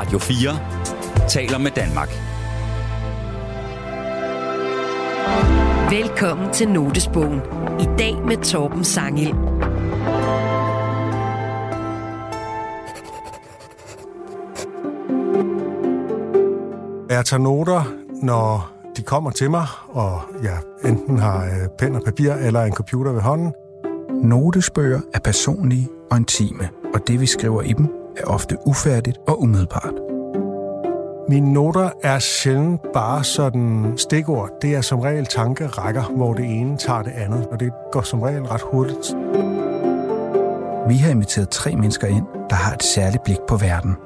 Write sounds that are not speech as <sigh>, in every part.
Radio 4 taler med Danmark. Velkommen til Notesbogen. I dag med Torben Sangil. Jeg tager noter, når de kommer til mig, og jeg enten har øh, pen og papir eller en computer ved hånden. Notesbøger er personlige og intime, og det vi skriver i dem er ofte ufærdigt og umiddelbart. Mine noter er sjældent bare sådan stikord. Det er som regel tankerækker, hvor det ene tager det andet, og det går som regel ret hurtigt. Vi har inviteret tre mennesker ind, der har et særligt blik på verden.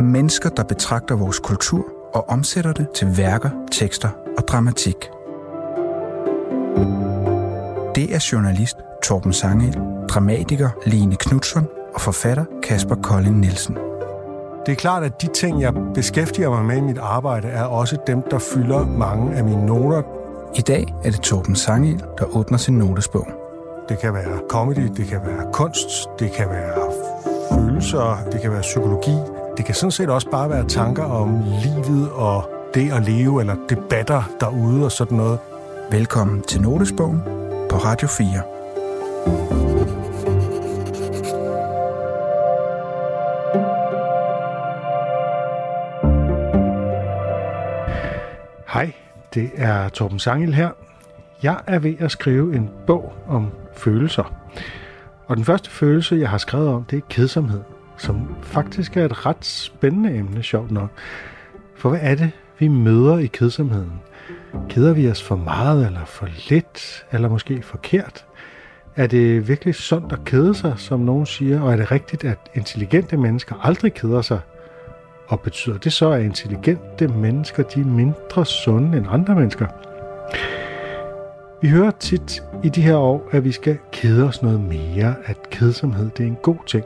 Mennesker, der betragter vores kultur og omsætter det til værker, tekster og dramatik. Det er journalist Torben Sangel, dramatiker Line Knudsen og forfatter Kasper Kolding Nielsen. Det er klart, at de ting, jeg beskæftiger mig med i mit arbejde, er også dem, der fylder mange af mine noter. I dag er det Torben Sangel, der åbner sin notesbog. Det kan være comedy, det kan være kunst, det kan være følelser, det kan være psykologi. Det kan sådan set også bare være tanker om livet og det at leve, eller debatter derude og sådan noget. Velkommen til Notesbogen på Radio 4. Hej, det er Torben Sangel her. Jeg er ved at skrive en bog om følelser. Og den første følelse, jeg har skrevet om, det er kedsomhed, som faktisk er et ret spændende emne, sjovt nok. For hvad er det, vi møder i kedsomheden? Keder vi os for meget, eller for lidt, eller måske forkert? Er det virkelig sundt at kede sig, som nogen siger? Og er det rigtigt, at intelligente mennesker aldrig keder sig? Og betyder det så, at intelligente mennesker de er mindre sunde end andre mennesker? Vi hører tit i de her år, at vi skal kede os noget mere, at kedsomhed det er en god ting.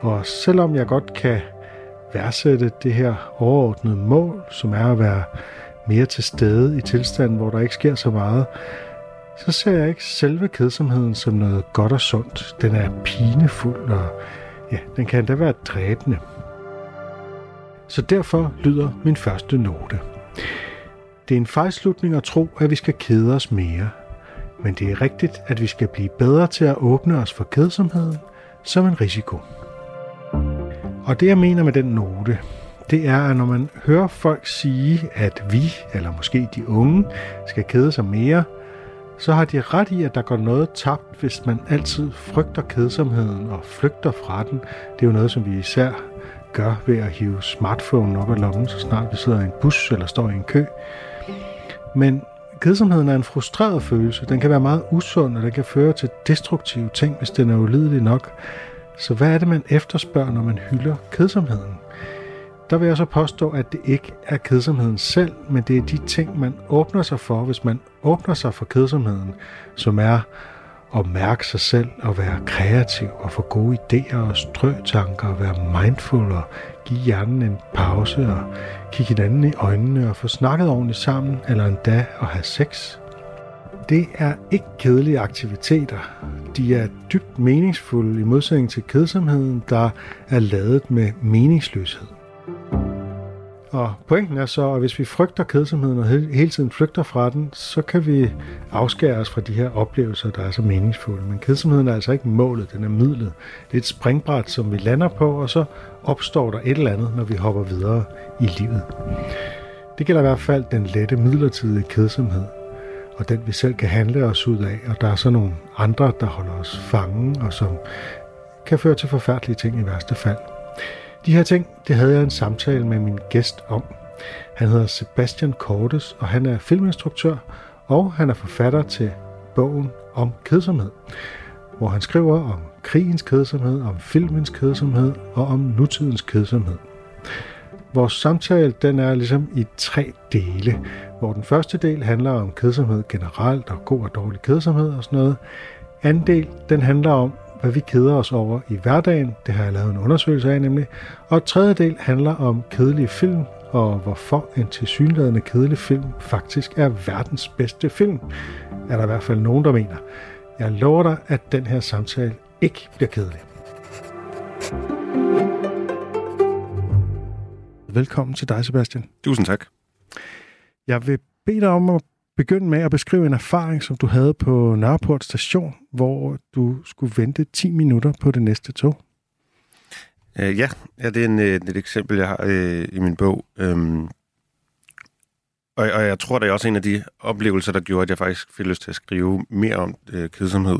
Og selvom jeg godt kan værdsætte det her overordnede mål, som er at være mere til stede i tilstanden, hvor der ikke sker så meget, så ser jeg ikke selve kedsomheden som noget godt og sundt. Den er pinefuld, og ja, den kan endda være dræbende. Så derfor lyder min første note. Det er en fejlslutning at tro, at vi skal kede os mere. Men det er rigtigt, at vi skal blive bedre til at åbne os for kedsomheden som en risiko. Og det jeg mener med den note, det er, at når man hører folk sige, at vi, eller måske de unge, skal kede sig mere, så har de ret i, at der går noget tabt, hvis man altid frygter kedsomheden og flygter fra den. Det er jo noget, som vi især gør ved at hive smartphone op af lommen, så snart vi sidder i en bus eller står i en kø. Men kedsomheden er en frustreret følelse. Den kan være meget usund, og den kan føre til destruktive ting, hvis den er ulidelig nok. Så hvad er det, man efterspørger, når man hylder kedsomheden? Der vil jeg så påstå, at det ikke er kedsomheden selv, men det er de ting, man åbner sig for, hvis man åbner sig for kedsomheden, som er at mærke sig selv og være kreativ og få gode idéer og strøtanker og være mindful og give hjernen en pause og kigge hinanden i øjnene og få snakket ordentligt sammen eller endda at have sex. Det er ikke kedelige aktiviteter. De er dybt meningsfulde i modsætning til kedsomheden, der er ladet med meningsløshed. Og pointen er så, at hvis vi frygter kedsomheden og hele tiden flygter fra den, så kan vi afskære os fra de her oplevelser, der er så meningsfulde. Men kedsomheden er altså ikke målet, den er midlet. Det er et springbræt, som vi lander på, og så opstår der et eller andet, når vi hopper videre i livet. Det gælder i hvert fald den lette midlertidige kedsomhed, og den vi selv kan handle os ud af, og der er så nogle andre, der holder os fange, og som kan føre til forfærdelige ting i værste fald. De her ting, det havde jeg en samtale med min gæst om. Han hedder Sebastian Cortes, og han er filminstruktør, og han er forfatter til bogen om kedsomhed, hvor han skriver om krigens kedsomhed, om filmens kedsomhed og om nutidens kedsomhed. Vores samtale den er ligesom i tre dele, hvor den første del handler om kedsomhed generelt og god og dårlig kedsomhed og sådan noget. Anden del den handler om, hvad vi keder os over i hverdagen. Det har jeg lavet en undersøgelse af nemlig. Og tredje del handler om kedelige film, og hvorfor en tilsyneladende kedelig film faktisk er verdens bedste film. Er der i hvert fald nogen, der mener. Jeg lover dig, at den her samtale ikke bliver kedelig. velkommen til dig, Sebastian. Tusind tak. Jeg vil bede dig om at begynde med at beskrive en erfaring, som du havde på Nørreport station, hvor du skulle vente 10 minutter på det næste tog. Uh, ja. ja, det er en, øh, et eksempel, jeg har uh, i min bog. Um, og, og jeg tror, det er også en af de oplevelser, der gjorde, at jeg faktisk fik lyst til at skrive mere om uh, kedsomhed.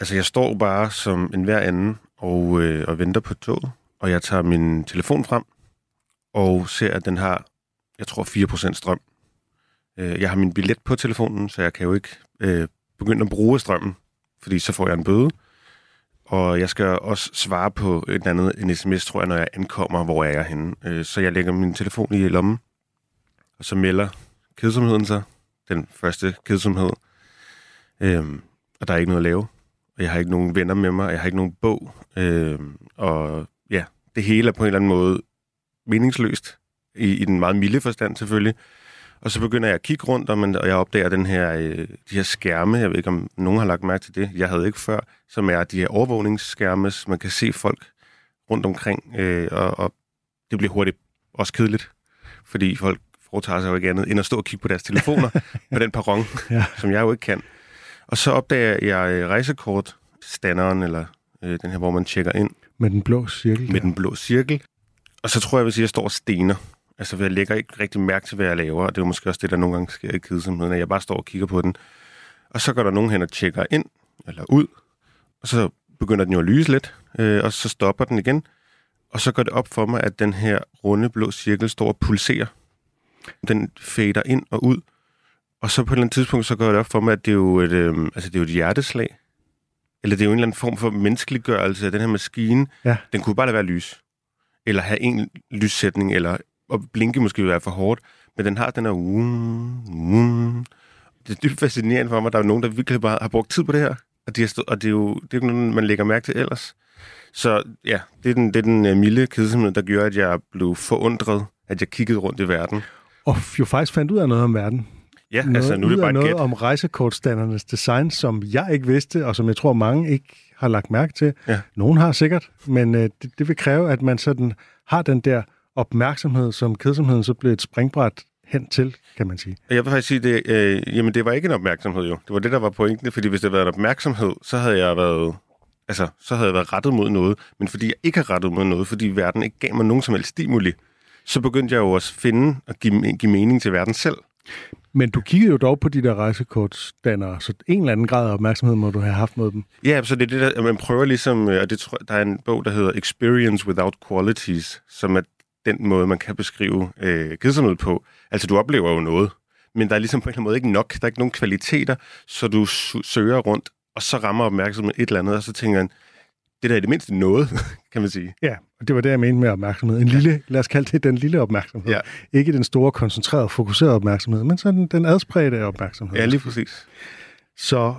Altså, jeg står bare som en hver anden og, uh, og venter på toget, og jeg tager min telefon frem og ser, at den har, jeg tror, 4% strøm. Øh, jeg har min billet på telefonen, så jeg kan jo ikke øh, begynde at bruge strømmen, fordi så får jeg en bøde. Og jeg skal også svare på et andet en sms, tror jeg, når jeg ankommer, hvor jeg er henne. Øh, så jeg lægger min telefon i lommen, og så melder kedsomheden sig. Den første kedsomhed. Øhm, og der er ikke noget at lave. Og jeg har ikke nogen venner med mig, jeg har ikke nogen bog. Øhm, og ja, det hele er på en eller anden måde meningsløst. I, i den meget milde forstand selvfølgelig. Og så begynder jeg at kigge rundt, og, man, og jeg opdager den her, øh, de her skærme, jeg ved ikke, om nogen har lagt mærke til det, jeg havde ikke før, som er de her overvågningsskærme, så man kan se folk rundt omkring, øh, og, og det bliver hurtigt også kedeligt, fordi folk foretager sig jo ikke andet end at stå og kigge på deres telefoner <laughs> på den perron, ja. som jeg jo ikke kan. Og så opdager jeg øh, rejsekortstanderen, eller øh, den her, hvor man tjekker ind. Med den blå cirkel. Med ja. den blå cirkel. Og så tror jeg, jeg vil sige, at jeg står og stener. Altså, jeg lægger ikke rigtig mærke til, hvad jeg laver, og det er jo måske også det, der nogle gange sker i kedsomheden, at jeg bare står og kigger på den. Og så går der nogen hen og tjekker ind, eller ud, og så begynder den jo at lyse lidt, øh, og så stopper den igen. Og så går det op for mig, at den her runde blå cirkel står og pulserer. Den fader ind og ud. Og så på et eller andet tidspunkt, så går det op for mig, at det er jo et, øh, altså det er jo et hjerteslag. Eller det er jo en eller anden form for menneskeliggørelse af den her maskine. Ja. Den kunne bare lade være lys. Eller have en lyssætning, eller og blinke måske vil være for hårdt, men den har den her... Um, um. Det er dybt fascinerende for mig, der er nogen, der virkelig bare har brugt tid på det her, og, de har stået, og det er jo det er jo noget, man lægger mærke til ellers. Så ja, det er den, det er den uh, milde kedsomhed, der gjorde, at jeg blev forundret, at jeg kiggede rundt i verden. Og jo faktisk fandt ud af noget om verden. Ja, noget, altså nu er det bare noget gæt. om rejsekortstandernes design, som jeg ikke vidste, og som jeg tror mange ikke har lagt mærke til. Ja. Nogen har sikkert, men uh, det, det vil kræve, at man sådan har den der opmærksomhed, som kedsomheden så blev et springbræt hen til, kan man sige. Jeg vil faktisk sige, det, øh, jamen det var ikke en opmærksomhed jo. Det var det, der var pointen, fordi hvis det havde været en opmærksomhed, så havde jeg været, altså, så havde jeg været rettet mod noget. Men fordi jeg ikke har rettet mod noget, fordi verden ikke gav mig nogen som helst stimuli, så begyndte jeg jo også at finde og give, give mening til verden selv. Men du kiggede jo dog på de der rejsekortstandere, så en eller anden grad af opmærksomhed må du have haft mod dem. Ja, så det er det, der, man prøver ligesom, og det tror, der er en bog, der hedder Experience Without Qualities, som er den måde, man kan beskrive øh, kedsomhed på. Altså, du oplever jo noget, men der er ligesom på en eller anden måde ikke nok. Der er ikke nogen kvaliteter, så du søger rundt, og så rammer opmærksomheden et eller andet, og så tænker man, det der er det mindste noget, <laughs> kan man sige. Ja, og det var det, jeg mente med opmærksomhed. En lille, lad os kalde det den lille opmærksomhed. Ja. Ikke den store, koncentrerede, fokuserede opmærksomhed, men sådan den adspredte opmærksomhed. Ja, lige præcis. Så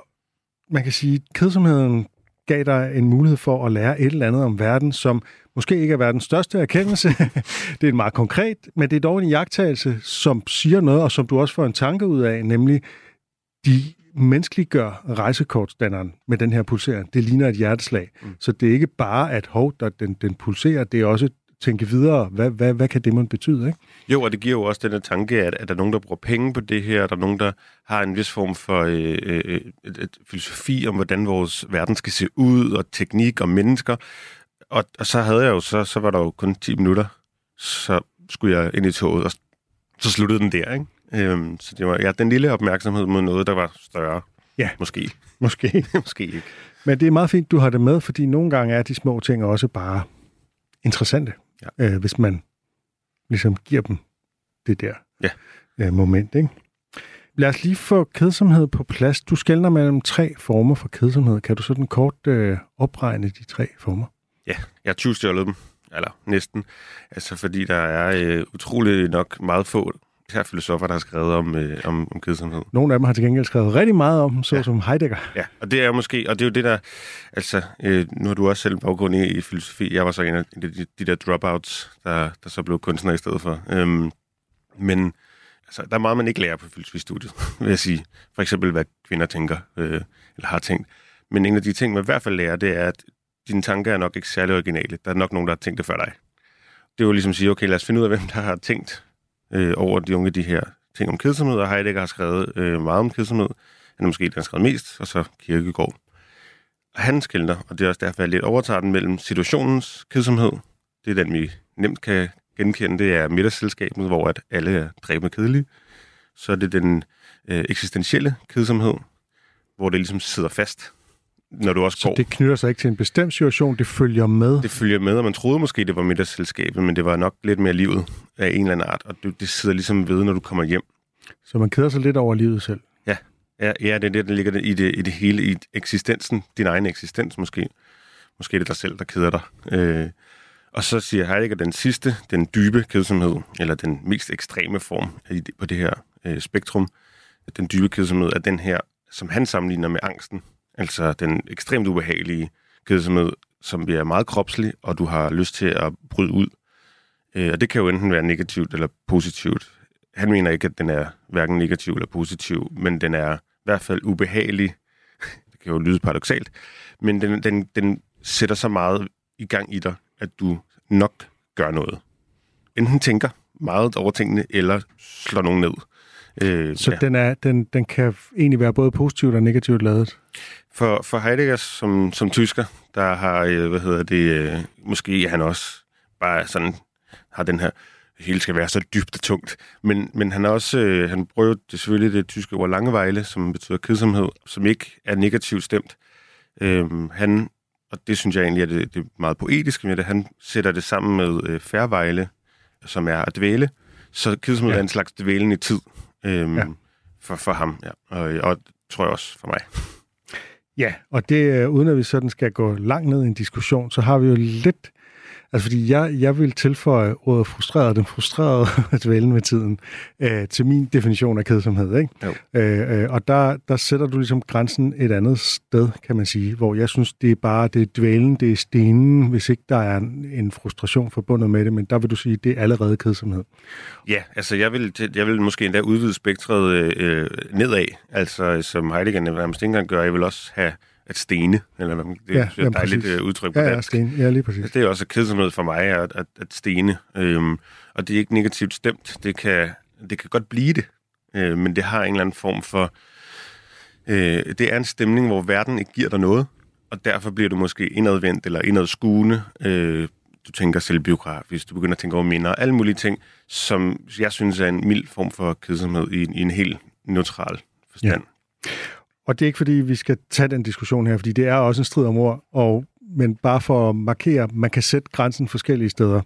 man kan sige, at kedsomheden gav dig en mulighed for at lære et eller andet om verden, som måske ikke er verdens største erkendelse. <laughs> det er en meget konkret, men det er dog en jagttagelse, som siger noget, og som du også får en tanke ud af, nemlig de menneskeliggør rejsekortstanderen med den her pulsering. Det ligner et hjerteslag. Mm. Så det er ikke bare, at hov, der, den, den pulserer, det er også tænke videre, hvad, hvad, hvad kan det måtte betyde? Ikke? Jo, og det giver jo også den tanke, at, at der er nogen, der bruger penge på det her, der er nogen, der har en vis form for øh, øh, et, et filosofi om, hvordan vores verden skal se ud, og teknik og mennesker. Og, og så havde jeg jo, så, så var der jo kun 10 minutter, så skulle jeg ind i toget, og så sluttede den der, ikke? Øhm, så det var ja, den lille opmærksomhed mod noget, der var større. Ja. Måske. <laughs> Måske. <laughs> Måske ikke. Men det er meget fint, du har det med, fordi nogle gange er de små ting også bare interessante, ja. øh, hvis man ligesom giver dem det der ja. øh, moment. Ikke? Lad os lige få kedsomhed på plads. Du skældner mellem tre former for kedsomhed. Kan du sådan kort øh, opregne de tre former? Ja, jeg har tyvstjålet dem. Eller næsten. Altså fordi der er øh, utrolig nok meget få her filosofer, der har skrevet om, øh, om, om kedsomhed. Nogle af dem har til gengæld skrevet rigtig meget om, såsom ja. Heidegger. Ja, og det er måske, og det er jo det der, altså, øh, nu har du også selv baggrund i, i filosofi. Jeg var så en af de, de der dropouts, der, der så blev kunstner i stedet for. Øhm, men altså, der er meget, man ikke lærer på filosofistudiet, <laughs> vil jeg sige. For eksempel, hvad kvinder tænker, øh, eller har tænkt. Men en af de ting, man i hvert fald lærer, det er, at dine tanker er nok ikke særlig originale. Der er nok nogen, der har tænkt det før dig. det er jo ligesom at sige, okay, lad os finde ud af, hvem der har tænkt øh, over de unge de her ting om kedsomhed, og Heidegger har skrevet øh, meget om kedsomhed. Han er måske den har skrevet mest, og så Kierkegaard. Og han skildrer, og det er også derfor, jeg lidt overtager den mellem situationens kedsomhed, det er den, vi nemt kan genkende, det er middagsselskabet, hvor at alle er dræbende kedelige. Så er det den øh, eksistentielle kedsomhed, hvor det ligesom sidder fast, når du også Så går. det knytter sig ikke til en bestemt situation, det følger med. Det følger med, og man troede måske, det var middagsselskabet, men det var nok lidt mere livet af en eller anden art, og det, det sidder ligesom ved, når du kommer hjem. Så man keder sig lidt over livet selv. Ja, ja det er det, der ligger i det, i det hele, i eksistensen, din egen eksistens måske. Måske er det dig selv, der keder dig. Øh, og så siger Heidegger den sidste, den dybe kedsomhed, eller den mest ekstreme form det- på det her øh, spektrum, den dybe kedsomhed er den her, som han sammenligner med angsten. Altså den ekstremt ubehagelige kedsomhed, som bliver meget kropslig, og du har lyst til at bryde ud. Øh, og det kan jo enten være negativt eller positivt. Han mener ikke, at den er hverken negativ eller positiv, men den er i hvert fald ubehagelig. <laughs> Det kan jo lyde paradoxalt, men den, den, den sætter så meget i gang i dig, at du nok gør noget. Enten tænker meget over tingene, eller slår nogen ned. Øh, Så ja. den, er, den, den kan egentlig være både positivt og negativt lavet. For, for Heidegger som, som tysker, der har, øh, hvad hedder det, øh, måske han også bare sådan, har den her, det hele skal være så dybt og tungt. Men, men han er også, øh, han prøver det selvfølgelig det tyske ord Langevejle, som betyder kedsomhed, som ikke er negativt stemt. Øh, han, og det synes jeg egentlig er det, det meget poetiske med det, han sætter det sammen med øh, Færvejle, som er at dvæle. Så kedsomhed. Ja. er en slags dvælen i tid øh, Ja. ja. for, for ham, ja. og, og tror jeg også for mig. Ja, og det, øh, uden at vi sådan skal gå langt ned i en diskussion, så har vi jo lidt... Altså, fordi jeg, jeg vil tilføje ordet frustreret, den frustrerede <laughs> dvælen med tiden, øh, til min definition af kedsomhed, ikke? Jo. Øh, øh, og der, der sætter du ligesom grænsen et andet sted, kan man sige, hvor jeg synes, det er bare, det er dvælen, det er stenen, hvis ikke der er en, en frustration forbundet med det, men der vil du sige, det er allerede kedsomhed. Ja, altså jeg vil, jeg vil måske endda udvide spektret øh, nedad, altså som Heidegger nærmest ikke engang gør, jeg vil også have at stene, eller hvad man, det Ja, ja, er et dejligt præcis. øh, udtryk på Ja, ja, dansk. sten. Ja, lige præcis. Det er også kedsomhed for mig, at, at, at stene. Øhm, og det er ikke negativt stemt. Det kan, det kan godt blive det. Øh, men det har en eller anden form for... Øh, det er en stemning, hvor verden ikke giver dig noget. Og derfor bliver du måske indadvendt eller indadskuende. Øh, du tænker selvbiografisk. Du begynder at tænke over minder og alle mulige ting, som jeg synes er en mild form for kedsomhed i, i en helt neutral forstand. Ja. Og det er ikke, fordi vi skal tage den diskussion her, fordi det er også en strid om ord, og, men bare for at markere, man kan sætte grænsen forskellige steder.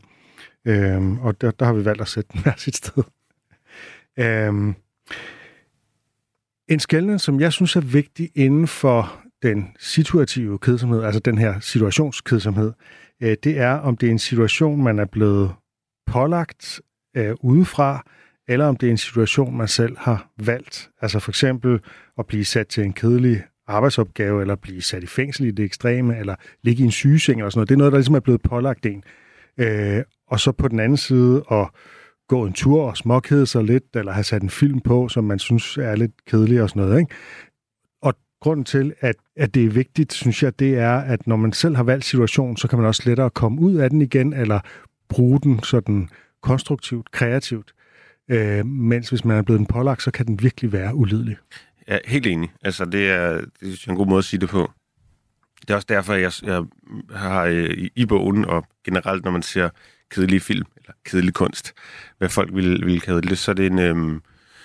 Øhm, og der, der har vi valgt at sætte den hver sit sted. Øhm, en skældning, som jeg synes er vigtig inden for den situative kedsomhed, altså den her situationskedsomhed, øh, det er, om det er en situation, man er blevet pålagt øh, udefra, eller om det er en situation, man selv har valgt. Altså for eksempel at blive sat til en kedelig arbejdsopgave, eller blive sat i fængsel i det ekstreme, eller ligge i en sygeseng eller sådan noget. Det er noget, der ligesom er blevet pålagt en. Øh, og så på den anden side at gå en tur og småkede sig lidt, eller have sat en film på, som man synes er lidt kedelig og sådan noget. Ikke? Og grunden til, at, at det er vigtigt, synes jeg, det er, at når man selv har valgt situationen, så kan man også lettere komme ud af den igen, eller bruge den sådan konstruktivt, kreativt. Øh, mens hvis man er blevet den pålagt, så kan den virkelig være ulidelig. Er helt enig. Altså, det er, det synes jeg er en god måde at sige det på. Det er også derfor, jeg, jeg har øh, i, i bogen, og generelt, når man ser kedelige film, eller kedelig kunst, hvad folk vil, vil kalde det, så er det en, øhm,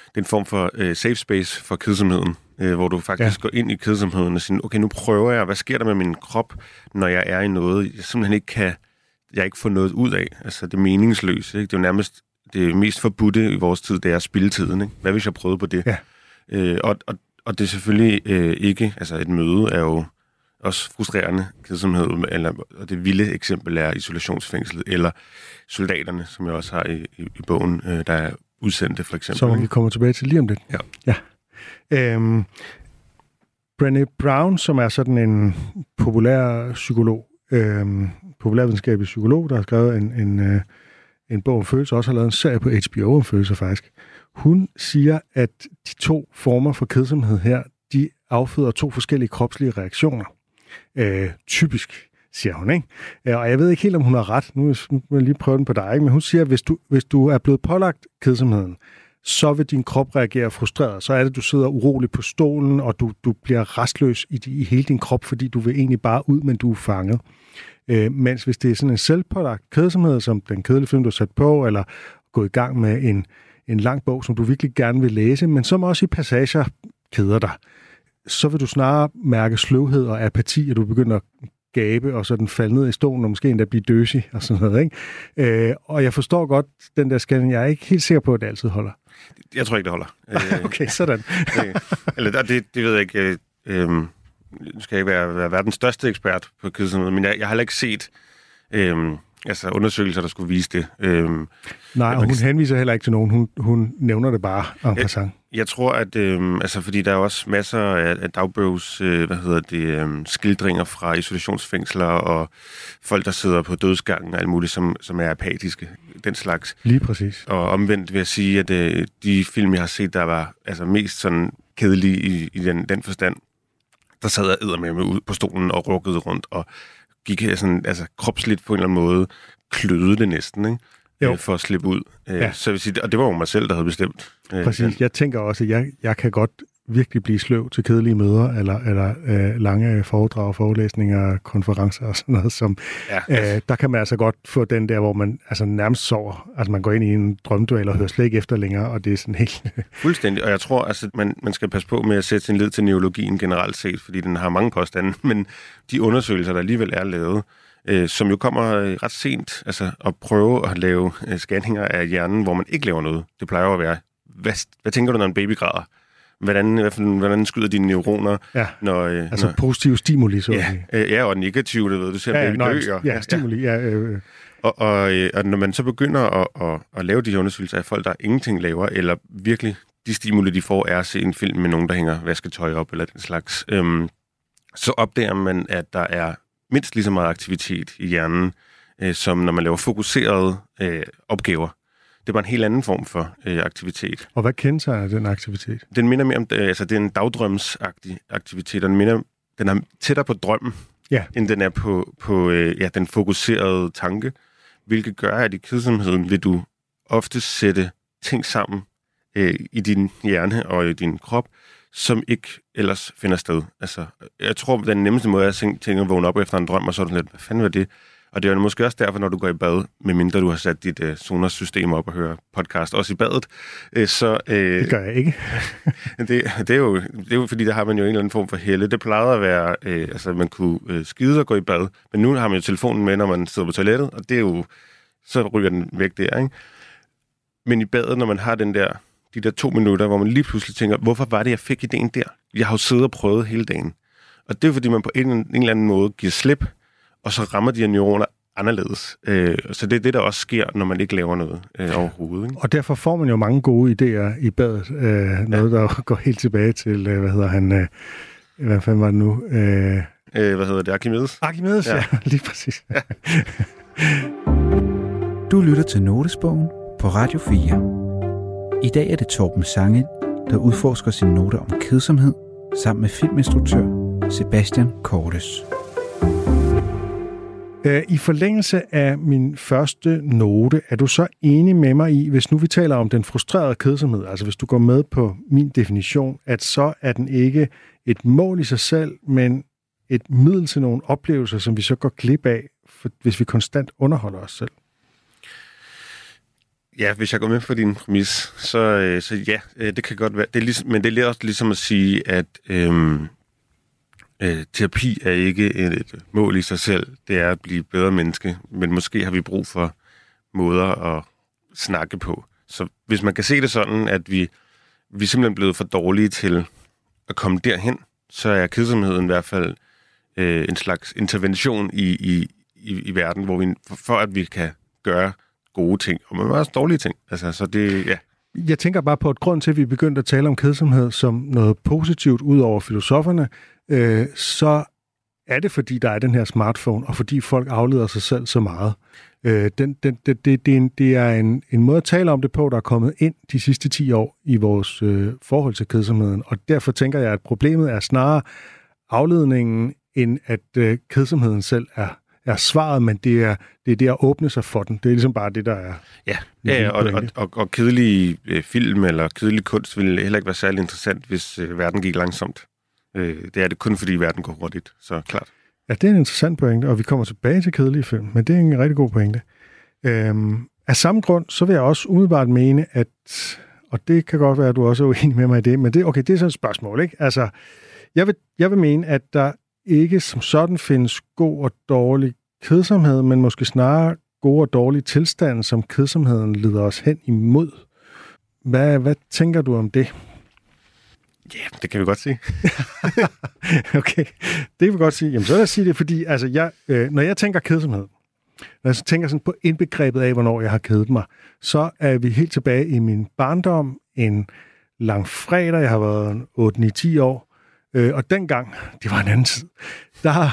det er en form for øh, safe space for kedsomheden, øh, hvor du faktisk ja. går ind i kedsomheden og siger, okay, nu prøver jeg, hvad sker der med min krop, når jeg er i noget, jeg simpelthen ikke kan, jeg ikke får noget ud af. Altså, det er meningsløst. Ikke? Det er jo nærmest det mest forbudte i vores tid, det er spildtiden. Ikke? Hvad hvis jeg prøvede på det? Ja. Øh, og, og, og det er selvfølgelig øh, ikke, altså et møde er jo også frustrerende kedsomhed, eller, og det vilde eksempel er isolationsfængslet, eller soldaterne, som jeg også har i, i, i bogen, øh, der er udsendte for eksempel. Som vi kommer tilbage til lige om lidt. Ja. ja. Øhm, Brené Brown, som er sådan en populær psykolog, øhm, populærvidenskabelig psykolog, der har skrevet en, en, øh, en bog om følelser, også har lavet en serie på HBO om følelser faktisk. Hun siger, at de to former for kedsomhed her, de afføder to forskellige kropslige reaktioner. Øh, typisk siger hun. Ikke? Øh, og jeg ved ikke helt, om hun har ret. Nu vil jeg lige prøve den på dig. Ikke? Men hun siger, at hvis du, hvis du er blevet pålagt kedsomheden, så vil din krop reagere frustreret. Så er det, at du sidder urolig på stolen, og du, du bliver restløs i, i hele din krop, fordi du vil egentlig bare ud, men du er fanget. Øh, mens hvis det er sådan en selvpålagt kedsomhed, som den kedelige film, du har sat på, eller gå i gang med en, en lang bog, som du virkelig gerne vil læse, men som også i passager keder dig, så vil du snarere mærke sløvhed og apati, at du begynder at gabe, og så den falde ned i stolen, og måske endda blive døsig og sådan noget. Ikke? Øh, og jeg forstår godt den der scanning. Jeg er ikke helt sikker på, at det altid holder. Jeg tror ikke, det holder. <laughs> okay, sådan. <laughs> øh, eller det, det ved jeg ikke. Øh, øh, nu skal jeg ikke være, være verdens største ekspert på kedsomhed, men jeg, jeg har heller ikke set øh, altså undersøgelser, der skulle vise det. Øhm, Nej, og hun kan... henviser heller ikke til nogen. Hun, hun nævner det bare om jeg, jeg tror, at øhm, altså, fordi der er også masser af, af dagbogs, øh, hvad hedder det, øhm, skildringer fra isolationsfængsler og folk, der sidder på dødsgangen og alt muligt, som, som er apatiske, den slags. Lige præcis. Og omvendt vil jeg sige, at øh, de film, jeg har set, der var altså, mest sådan kedelige i, i den, den forstand, der sad jeg med ud på stolen og rukkede rundt og gik sådan, altså kropsligt på en eller anden måde, kløede det næsten, ikke? Jo. Øh, for at slippe ud. Øh, ja. Så vil sige, og det var jo mig selv, der havde bestemt. Øh, Præcis. Jeg tænker også, at jeg, jeg kan godt virkelig blive sløv til kedelige møder, eller, eller øh, lange foredrag, forelæsninger, konferencer og sådan noget, som, ja. øh, der kan man altså godt få den der, hvor man altså nærmest sover. Altså man går ind i en drømduel og hører slet ikke efter længere, og det er sådan helt... <laughs> Fuldstændig, og jeg tror, altså, man, man skal passe på med at sætte sin lid til neurologien generelt set, fordi den har mange påstande, <laughs> men de undersøgelser, der alligevel er lavet, øh, som jo kommer øh, ret sent, altså at prøve at lave øh, scanninger af hjernen, hvor man ikke laver noget. Det plejer at være, hvad, hvad tænker du, når en baby græder? Hvordan, hvordan skyder dine neuroner. Ja, når, øh, altså når, positiv stimuli, så ja, øh, ja, og negativ, det ved du, ser ja, baby dø. Og, ja, stimuli, ja. Øh, øh. Og, og, øh, og når man så begynder at, at, at lave de her undersøgelser af folk, der ingenting laver, eller virkelig de stimuli, de får, er at se en film med nogen, der hænger vasketøj op, eller den slags, øhm, så opdager man, at der er mindst lige så meget aktivitet i hjernen, øh, som når man laver fokuserede øh, opgaver det var en helt anden form for øh, aktivitet. Og hvad kendetegner den aktivitet? Den minder mere om, øh, altså det er en dagdrømsagtig aktivitet, og den, minder, den er tættere på drømmen, ja. end den er på, på øh, ja, den fokuserede tanke, hvilket gør, at i kedsomheden vil du ofte sætte ting sammen øh, i din hjerne og i din krop, som ikke ellers finder sted. Altså, jeg tror, den nemmeste måde er at tænke at vågne op efter en drøm, og så er det lidt, hvad fanden var det? Og det er måske også derfor, når du går i bad, medmindre du har sat dit uh, Sonos-system op og hører podcast, også i badet, uh, så... Uh, det gør jeg ikke. <laughs> det, det, er jo, det er jo fordi, der har man jo en eller anden form for helle. Det plejede at være, uh, altså man kunne uh, skide og gå i bad, men nu har man jo telefonen med, når man sidder på toilettet, og det er jo... Så ryger den væk der, ikke? Men i badet, når man har den der, de der to minutter, hvor man lige pludselig tænker, hvorfor var det, jeg fik idéen der? Jeg har jo siddet og prøvet hele dagen. Og det er fordi, man på en, en eller anden måde giver slip og så rammer de her neuroner anderledes. Øh, så det er det, der også sker, når man ikke laver noget øh, overhovedet. Ikke? Og derfor får man jo mange gode idéer i badet. Øh, noget, ja. der <laughs> går helt tilbage til, øh, hvad hedder han, øh, hvad fanden var det nu? Øh, øh, hvad hedder det? Archimedes? Archimedes, ja, ja <laughs> lige præcis. Ja. <laughs> du lytter til Notesbogen på Radio 4. I dag er det Torben Sange, der udforsker sine noter om kedsomhed, sammen med filminstruktør Sebastian Cordes. Øh, I forlængelse af min første note, er du så enig med mig i, hvis nu vi taler om den frustrerede kedsomhed, altså hvis du går med på min definition, at så er den ikke et mål i sig selv, men et middel til nogle oplevelser, som vi så går glip af, for, hvis vi konstant underholder os selv? Ja, hvis jeg går med på din præmis, så, øh, så ja, øh, det kan godt være. Det er ligesom, men det er også ligesom at sige, at øhm, øh, terapi er ikke et, et mål i sig selv. Det er at blive bedre menneske, men måske har vi brug for måder at snakke på. Så hvis man kan se det sådan, at vi, vi er simpelthen blevet for dårlige til at komme derhen, så er kedsomheden i hvert fald øh, en slags intervention i, i, i, i verden, hvor vi, for, for at vi kan gøre gode ting, og men også dårlige ting. Altså, så det, ja. Jeg tænker bare på at grund til, at vi begyndte at tale om kedsomhed som noget positivt ud over filosoferne, øh, så er det, fordi der er den her smartphone, og fordi folk afleder sig selv så meget. Øh, den, den, det, det, det, er, en, det er en, en måde at tale om det på, der er kommet ind de sidste 10 år i vores øh, forhold til kedsomheden, og derfor tænker jeg, at problemet er snarere afledningen, end at øh, kedsomheden selv er er svaret, men det er, det er det at åbne sig for den. Det er ligesom bare det, der er... Ja, ja, og, og, og, og kedelige øh, film eller kedelig kunst ville heller ikke være særlig interessant, hvis øh, verden gik langsomt. Øh, det er det kun, fordi verden går hurtigt, så klart. Ja, det er en interessant pointe, og vi kommer tilbage til kedelige film, men det er en rigtig god pointe. Øhm, af samme grund, så vil jeg også umiddelbart mene, at, og det kan godt være, at du også er uenig med mig i det, men det, okay, det er sådan et spørgsmål, ikke? Altså, jeg vil, jeg vil mene, at der ikke som sådan findes god og dårlig kedsomhed, men måske snarere gode og dårlige tilstande, som kedsomheden leder os hen imod. Hvad, hvad tænker du om det? Ja, yeah, det kan vi godt sige. <laughs> okay, det kan vi godt sige. Jamen, så vil jeg sige det, fordi altså, jeg, øh, når jeg tænker kedsomhed, når jeg så tænker sådan på indbegrebet af, hvornår jeg har kedet mig, så er vi helt tilbage i min barndom, en lang fredag, jeg har været 8-9-10 år, øh, og dengang, det var en anden tid, der,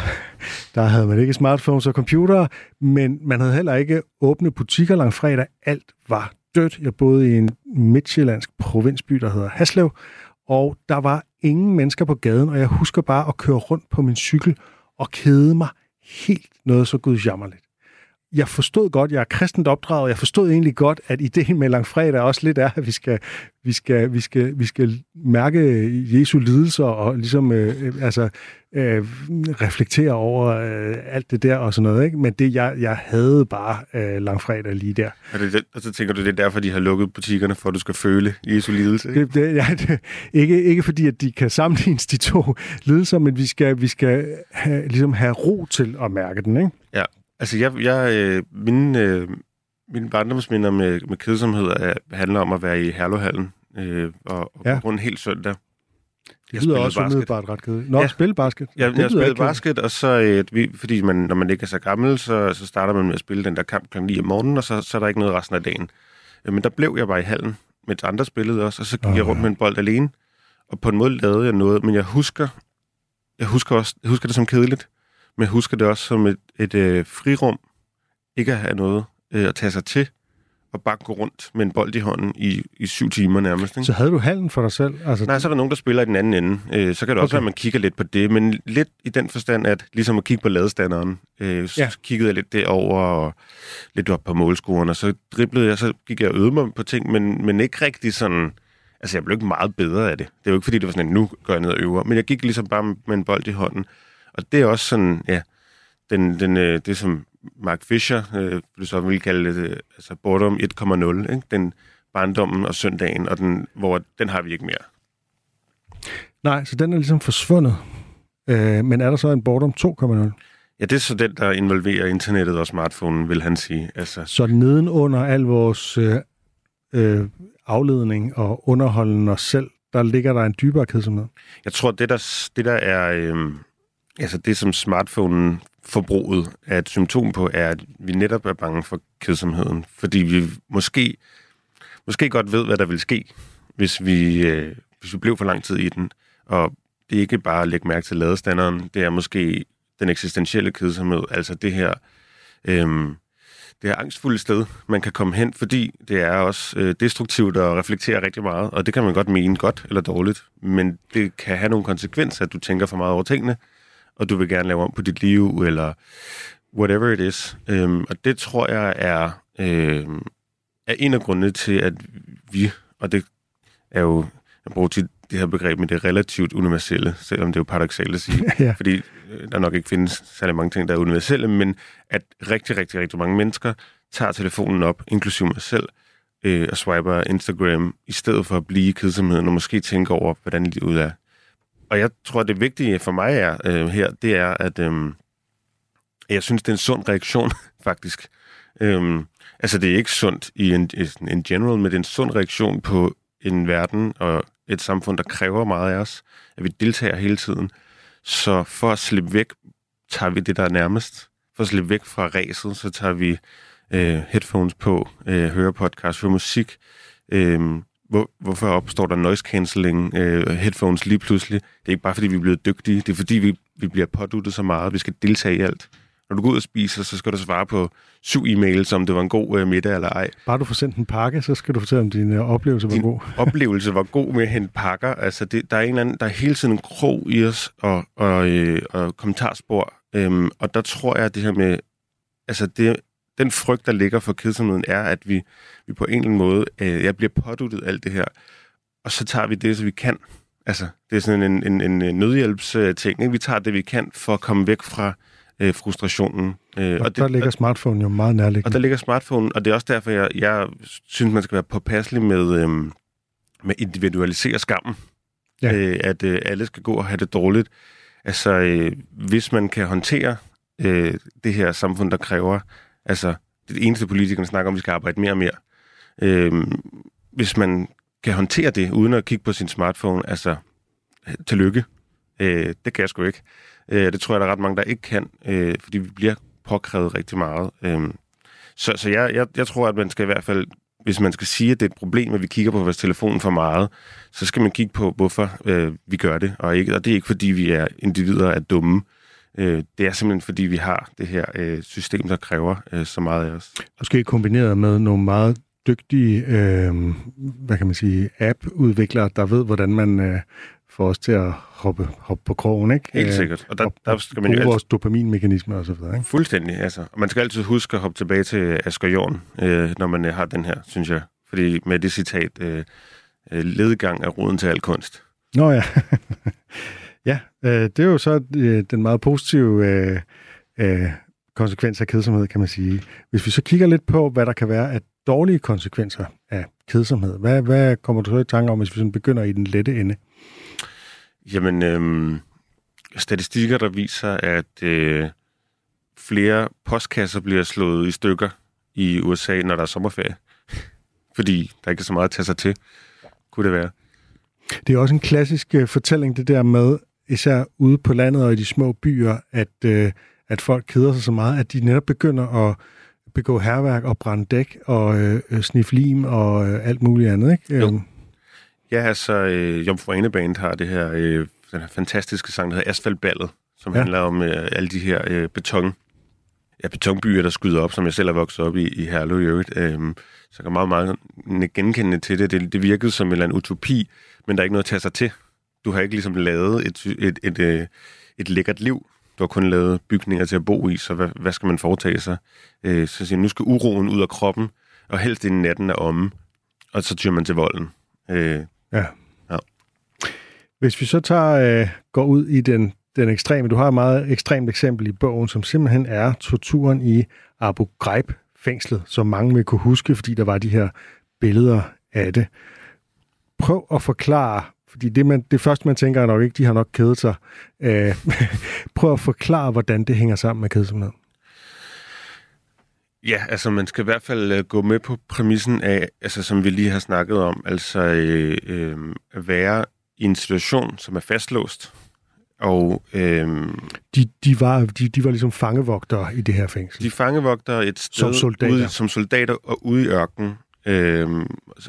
der havde man ikke smartphones og computere, men man havde heller ikke åbne butikker lang fredag. Alt var dødt. Jeg boede i en midtjyllandsk provinsby, der hedder Haslev, og der var ingen mennesker på gaden, og jeg husker bare at køre rundt på min cykel og kede mig helt noget så gudsjammerligt jeg forstod godt, jeg er kristent opdraget, jeg forstod egentlig godt, at ideen med langfredag også lidt er, at vi skal, vi skal, vi skal, vi skal mærke Jesu lidelser og ligesom øh, øh, altså, øh, reflektere over øh, alt det der og sådan noget. Ikke? Men det, jeg, jeg havde bare øh, langfredag lige der. Og, det, og så tænker du, det er derfor, de har lukket butikkerne, for at du skal føle Jesu lidelse? Ikke? Det, det, ja, det, ikke, ikke fordi, at de kan sammenlignes de to lidelser, men vi skal, vi skal have, ligesom have ro til at mærke den. Ikke? Altså, jeg, jeg, øh, mine, øh, mine barndomsminder med, med kedsomhed er, handler om at være i Herlohallen øh, og, og ja. rundt helt søndag. Det lyder også basket. umiddelbart ret kedeligt. Nå, ja. spille basket. Ja, jeg, jeg spillede basket, og så, øh, vi, fordi man, når man ikke er så gammel, så, så starter man med at spille den der kamp kl. 9 om morgenen, og så, så er der ikke noget resten af dagen. Øh, men der blev jeg bare i hallen, mens andre spillede også, og så gik oh, jeg rundt med en bold alene. Og på en måde lavede jeg noget, men jeg husker, jeg husker, også, jeg husker det som kedeligt men husker det også som et, et øh, frirum, ikke at have noget øh, at tage sig til, og bare gå rundt med en bold i hånden i, i syv timer nærmest. Ikke? Så havde du halen for dig selv? Altså, Nej, så er der nogen, der spiller i den anden ende. Øh, så kan det også okay. være, at man kigger lidt på det, men lidt i den forstand, at ligesom at kigge på ladestanderen, øh, så ja. kiggede jeg lidt derover og lidt op på målscoren, og så driblede jeg, så gik jeg og øvede mig på ting, men, men ikke rigtig sådan... Altså, jeg blev ikke meget bedre af det. Det er jo ikke, fordi det var sådan, at nu går jeg ned og øver, men jeg gik ligesom bare med en bold i hånden. Og det er også sådan, ja, den, den, øh, det som Mark Fisher, øh, du så vil kalde det, øh, altså Boredom 1,0, ikke? den barndommen og søndagen, og den, hvor den har vi ikke mere. Nej, så den er ligesom forsvundet. Øh, men er der så en Boredom 2,0? Ja, det er så den, der involverer internettet og smartphonen, vil han sige. Altså... Så nedenunder al vores øh, øh, afledning og underholden os selv, der ligger der en dybere kedsomhed? Jeg tror, det der, det der er... Øh, altså det, som smartphonen forbruget er et symptom på, er, at vi netop er bange for kedsomheden, fordi vi måske, måske godt ved, hvad der vil ske, hvis vi, øh, hvis vi blev for lang tid i den. Og det er ikke bare at lægge mærke til ladestanderen, det er måske den eksistentielle kedsomhed, altså det her, øh, det her angstfulde sted, man kan komme hen, fordi det er også øh, destruktivt og reflekterer rigtig meget, og det kan man godt mene godt eller dårligt, men det kan have nogle konsekvenser, at du tænker for meget over tingene, og du vil gerne lave om på dit liv, eller whatever it is. Øhm, og det tror jeg er, øhm, er en af grundene til, at vi, og det er jo, jeg bruger til det her begreb med det relativt universelle, selvom det er jo paradoxalt at sige, <laughs> ja. fordi øh, der nok ikke findes særlig mange ting, der er universelle, men at rigtig, rigtig, rigtig mange mennesker tager telefonen op, inklusive mig selv, øh, og swiper Instagram, i stedet for at blive i kedsomheden, og måske tænke over, hvordan livet er og jeg tror, det vigtige for mig er øh, her, det er, at øh, jeg synes, det er en sund reaktion, <laughs> faktisk. Øh, altså, det er ikke sundt i en, en general, men det er en sund reaktion på en verden og et samfund, der kræver meget af os, at vi deltager hele tiden. Så for at slippe væk, tager vi det, der er nærmest. For at slippe væk fra ræset, så tager vi øh, headphones på, øh, hører podcast, hører musik, øh, hvor, hvorfor opstår der noise cancelling øh, headphones lige pludselig? Det er ikke bare, fordi vi er blevet dygtige. Det er, fordi vi, vi bliver påduttet så meget. Vi skal deltage i alt. Når du går ud og spiser, så skal du svare på syv e-mails, om det var en god øh, middag eller ej. Bare du får sendt en pakke, så skal du fortælle, om din øh, oplevelse var din god. <laughs> oplevelse var god med at hente pakker. Altså, det, der er en eller anden, der er hele tiden en krog i os, og, og, øh, og kommentarspor Øhm, og der tror jeg, at det her med, altså det, den frygt, der ligger for kedsomheden, er, at vi, vi på en eller anden måde, øh, jeg bliver påduttet alt det her, og så tager vi det, så vi kan. Altså, det er sådan en, en, en, nødhjælpsting. Ikke? Vi tager det, vi kan, for at komme væk fra øh, frustrationen. Øh, og, og der det, ligger smartphone jo meget nærliggende. Og der ligger smartphone, og det er også derfor, jeg, jeg synes, man skal være påpasselig med, øh, med individualisere skammen. Ja. Øh, at øh, alle skal gå og have det dårligt. Altså, øh, hvis man kan håndtere øh, det her samfund, der kræver, altså, det eneste politikerne snakker om, at vi skal arbejde mere og mere. Øh, hvis man kan håndtere det, uden at kigge på sin smartphone, altså, tillykke. Øh, det kan jeg sgu ikke. Øh, det tror jeg, der er ret mange, der ikke kan, øh, fordi vi bliver påkrævet rigtig meget. Øh, så så jeg, jeg, jeg tror, at man skal i hvert fald hvis man skal sige, at det er et problem, at vi kigger på vores telefon for meget, så skal man kigge på, hvorfor øh, vi gør det. Og, ikke, og det er ikke, fordi vi er individer er dumme. Øh, det er simpelthen, fordi vi har det her øh, system, der kræver øh, så meget af os. Måske kombineret med nogle meget dygtige, øh, hvad kan man sige, app-udviklere, der ved, hvordan man øh, får os til at hoppe, hoppe på krogen, ikke? Helt øh, sikkert. Og der, og, der skal man jo altid... vores dopaminmekanismer og så videre, ikke? Fuldstændig, altså. Og man skal altid huske at hoppe tilbage til Asger Jorn, øh, når man øh, har den her, synes jeg. Fordi med det citat, øh, øh ledgang er roden til al kunst. Nå ja. <laughs> ja, øh, det er jo så øh, den meget positive øh, øh, konsekvens af kedsomhed, kan man sige. Hvis vi så kigger lidt på, hvad der kan være af dårlige konsekvenser af kedsomhed, hvad, hvad kommer du så i tanke om, hvis vi sådan begynder i den lette ende? Jamen, øhm, statistikker, der viser, at øh, flere postkasser bliver slået i stykker i USA, når der er sommerferie. <laughs> Fordi der ikke er så meget at tage sig til, kunne det være. Det er også en klassisk øh, fortælling, det der med, især ude på landet og i de små byer, at, øh, at folk keder sig så meget, at de netop begynder at begå herværk og brænde dæk og øh, sniffe lim og øh, alt muligt andet, ikke? Jo. Øhm, Ja, altså, øh, Jomfru Band har det her, øh, den her fantastiske sang, der hedder Asfaltballet, som ja. handler om øh, alle de her øh, beton, ja, betonbyer, der skyder op, som jeg selv er vokset op i, i Herlev i øvrigt. Øh, så jeg kan meget, meget genkende til det. det. Det virkede som en eller anden utopi, men der er ikke noget at tage sig til. Du har ikke ligesom lavet et, et, et, et, øh, et lækkert liv. Du har kun lavet bygninger til at bo i, så hvad, hvad skal man foretage sig? Øh, så siger nu skal uroen ud af kroppen, og helst inden natten er omme, og så tyr man til volden. Øh, Ja. ja. Hvis vi så tager, øh, går ud i den, den ekstreme, du har et meget ekstremt eksempel i bogen, som simpelthen er torturen i Abu Ghraib-fængslet, som mange vil kunne huske, fordi der var de her billeder af det. Prøv at forklare, fordi det, man, det første, man tænker er nok ikke, de har nok kædet sig. Øh, <laughs> prøv at forklare, hvordan det hænger sammen med kedsomhed. Ja, altså man skal i hvert fald uh, gå med på præmissen af, altså som vi lige har snakket om, altså øh, øh, at være i en situation, som er fastlåst. Og, øh, de, de, var, de, de var ligesom fangevogtere i det her fængsel? De fangevogtere et sted som soldater, ude, som soldater og ude i ørkenen. Øh,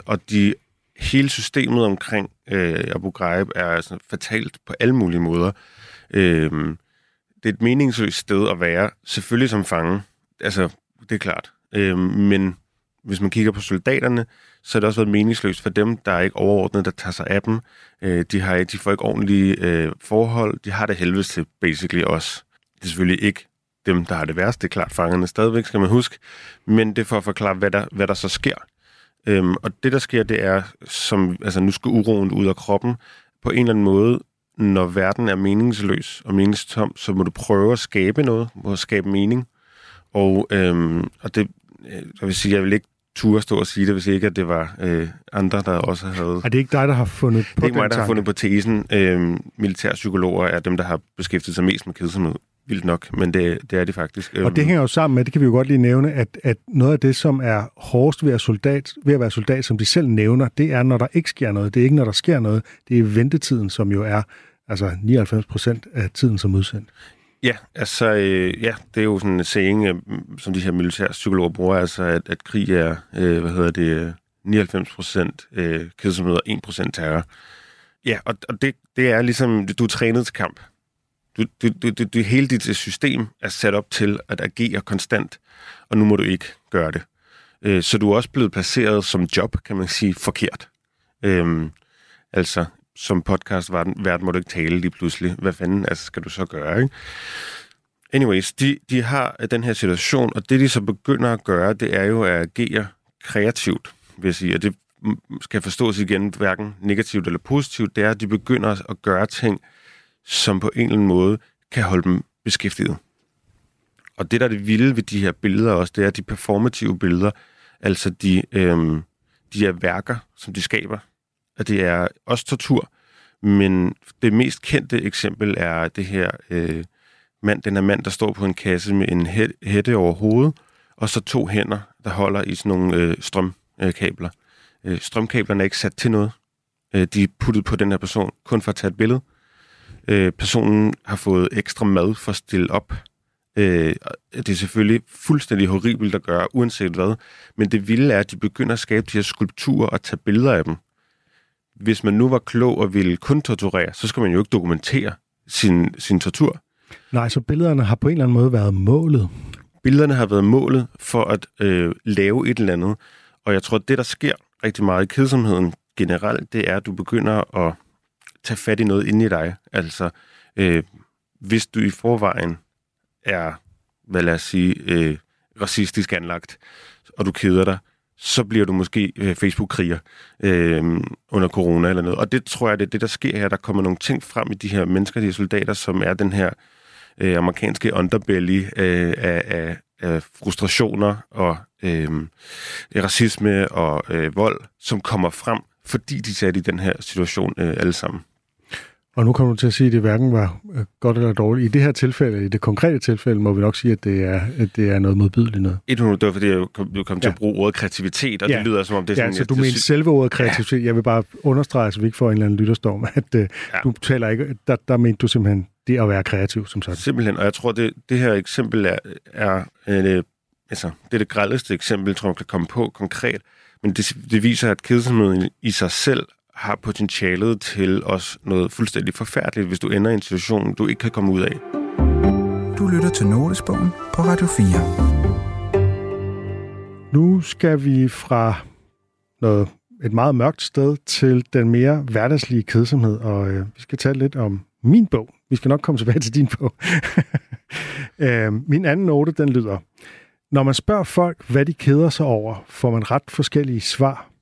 og de, hele systemet omkring øh, Abu Ghraib er altså fatalt på alle mulige måder. Øh, det er et meningsløst sted at være, selvfølgelig som fange. Altså, det er klart. Øh, men hvis man kigger på soldaterne, så har det også været meningsløst for dem, der er ikke overordnet, der tager sig af dem. Øh, de, har, de får ikke ordentlige øh, forhold. De har det helvedes til, basically også. Det er selvfølgelig ikke dem, der har det værste. Det er klart, fangerne stadigvæk, skal man huske. Men det er for at forklare, hvad der, hvad der så sker. Øhm, og det, der sker, det er, som, altså nu skal uroen ud af kroppen. På en eller anden måde, når verden er meningsløs og meningstom, så må du prøve at skabe noget, må at skabe mening. Og, øhm, og det, øh, jeg vil sige, jeg vil ikke turde stå og sige det, hvis ikke at det var øh, andre, der også havde... Er det ikke dig, der har fundet på Det er ikke mig, der tanke? har fundet på tesen. Øhm, militærpsykologer er dem, der har beskæftiget sig mest med kedsomhed. Vildt nok, men det, det er det faktisk. Og det øhm, hænger jo sammen med, det kan vi jo godt lige nævne, at, at noget af det, som er hårdest ved at, soldat, ved at være soldat, som de selv nævner, det er, når der ikke sker noget. Det er ikke, når der sker noget. Det er ventetiden, som jo er altså 99 procent af tiden som udsendt. Ja, altså, øh, ja, det er jo sådan en saying, øh, som de her militære psykologer bruger, altså, at, at krig er, øh, hvad hedder det, 99 procent øh, kedsomhed og 1 procent terror. Ja, og, og det, det er ligesom, du er trænet til kamp. Du, du, du, du, du, hele dit øh, system er sat op til at agere konstant, og nu må du ikke gøre det. Øh, så du er også blevet placeret som job, kan man sige, forkert. Øh, altså, som podcast verden må du ikke tale lige pludselig. Hvad fanden altså, skal du så gøre, ikke? anyways, de, de har øh, den her situation, og det de så begynder at gøre, det er jo at agere kreativt, vil jeg sige. Og det skal forstås igen, hverken negativt eller positivt, det er, at de begynder at gøre ting, som på en eller anden måde kan holde dem beskæftiget. Og det, der er det vilde ved de her billeder også, det er de performative billeder, altså de, øhm, de her værker, som de skaber. Og det er også tortur, men det mest kendte eksempel er det her øh, mand, den her mand, der står på en kasse med en hætte over hovedet, og så to hænder, der holder i sådan nogle øh, strømkabler. Øh, strømkablerne er ikke sat til noget. Øh, de er puttet på den her person, kun for at tage et billede. Øh, personen har fået ekstra mad for at stille op. Øh, det er selvfølgelig fuldstændig horribelt at gøre, uanset hvad. Men det vilde er, at de begynder at skabe de her skulpturer og tage billeder af dem. Hvis man nu var klog og ville kun torturere, så skal man jo ikke dokumentere sin, sin tortur. Nej, så billederne har på en eller anden måde været målet. Billederne har været målet for at øh, lave et eller andet. Og jeg tror, at det, der sker rigtig meget i kedsomheden generelt, det er, at du begynder at tage fat i noget inde i dig. Altså, øh, hvis du i forvejen er, hvad lad os sige, øh, racistisk anlagt, og du keder dig, så bliver du måske øh, Facebook-kriger øh, under corona eller noget. Og det tror jeg, det er det, der sker her. Der kommer nogle ting frem i de her mennesker, de her soldater, som er den her øh, amerikanske underbelly øh, af, af, af frustrationer og øh, racisme og øh, vold, som kommer frem, fordi de er i den her situation øh, alle sammen. Og nu kommer du til at sige, at det hverken var øh, godt eller dårligt. I det her tilfælde, i det konkrete tilfælde, må vi nok sige, at det er, at det er noget modbydeligt noget. 100, det var fordi, jeg kom, kom til ja. at bruge ordet kreativitet, og ja. det lyder som om det er sådan... Ja, så du mener selve ordet kreativitet. Ja. Jeg vil bare understrege, så vi ikke får en eller anden lytterstorm, <laughs> at uh, ja. du taler ikke... Der, der mente du simpelthen det at være kreativ, som sagt. Simpelthen, og jeg tror, det, det her eksempel er, er en, altså, det er det grældeste eksempel, tror jeg, kan komme på konkret, men det, det viser, at kedsomheden i sig selv har potentialet til også noget fuldstændig forfærdeligt, hvis du ender i en situation, du ikke kan komme ud af. Du lytter til Notesbogen på Radio 4. Nu skal vi fra noget, et meget mørkt sted til den mere hverdagslige kedsomhed, og øh, vi skal tale lidt om min bog. Vi skal nok komme tilbage til din bog. <laughs> øh, min anden note, den lyder, når man spørger folk, hvad de keder sig over, får man ret forskellige svar.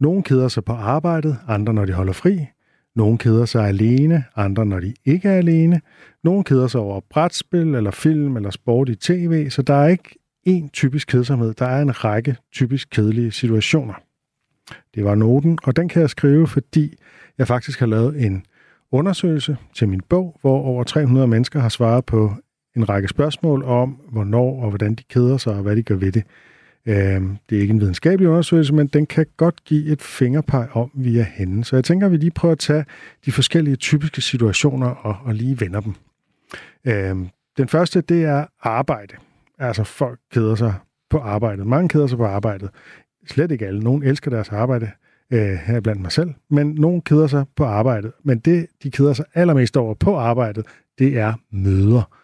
Nogle keder sig på arbejdet, andre når de holder fri. Nogle keder sig alene, andre når de ikke er alene. Nogle keder sig over brætspil, eller film, eller sport i tv, så der er ikke én typisk kedsomhed. Der er en række typisk kedelige situationer. Det var noten, og den kan jeg skrive, fordi jeg faktisk har lavet en undersøgelse til min bog, hvor over 300 mennesker har svaret på en række spørgsmål om, hvornår og hvordan de keder sig, og hvad de gør ved det. Øh, det er ikke en videnskabelig undersøgelse, men den kan godt give et fingerpeg om, vi er henne. Så jeg tænker, at vi lige prøver at tage de forskellige typiske situationer og, og lige vender dem. Øhm, den første, det er arbejde. Altså folk keder sig på arbejdet. Mange keder sig på arbejdet. Slet ikke alle. Nogle elsker deres arbejde, øh, her blandt mig selv, men nogen keder sig på arbejdet. Men det, de keder sig allermest over på arbejdet, det er møder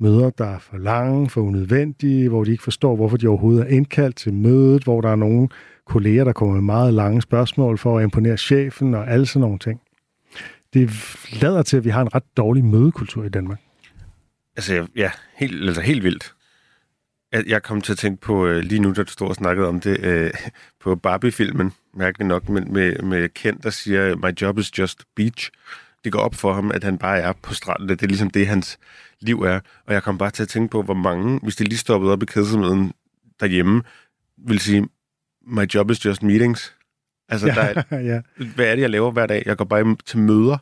møder, der er for lange, for unødvendige, hvor de ikke forstår, hvorfor de overhovedet er indkaldt til mødet, hvor der er nogle kolleger, der kommer med meget lange spørgsmål for at imponere chefen og alle sådan nogle ting. Det lader til, at vi har en ret dårlig mødekultur i Danmark. Altså, ja, helt, altså helt vildt. Jeg kom til at tænke på, øh, lige nu, da du stod og snakkede om det, øh, på Barbie-filmen, mærkeligt nok, med, med, med Kent, der siger, my job is just beach. Det går op for ham, at han bare er på stranden. Det er ligesom det, hans liv er. Og jeg kom bare til at tænke på, hvor mange, hvis det lige stoppede op i kedsomheden derhjemme, vil sige, my job is just meetings. Altså, ja, der er, <laughs> ja. hvad er det, jeg laver hver dag? Jeg går bare til møder.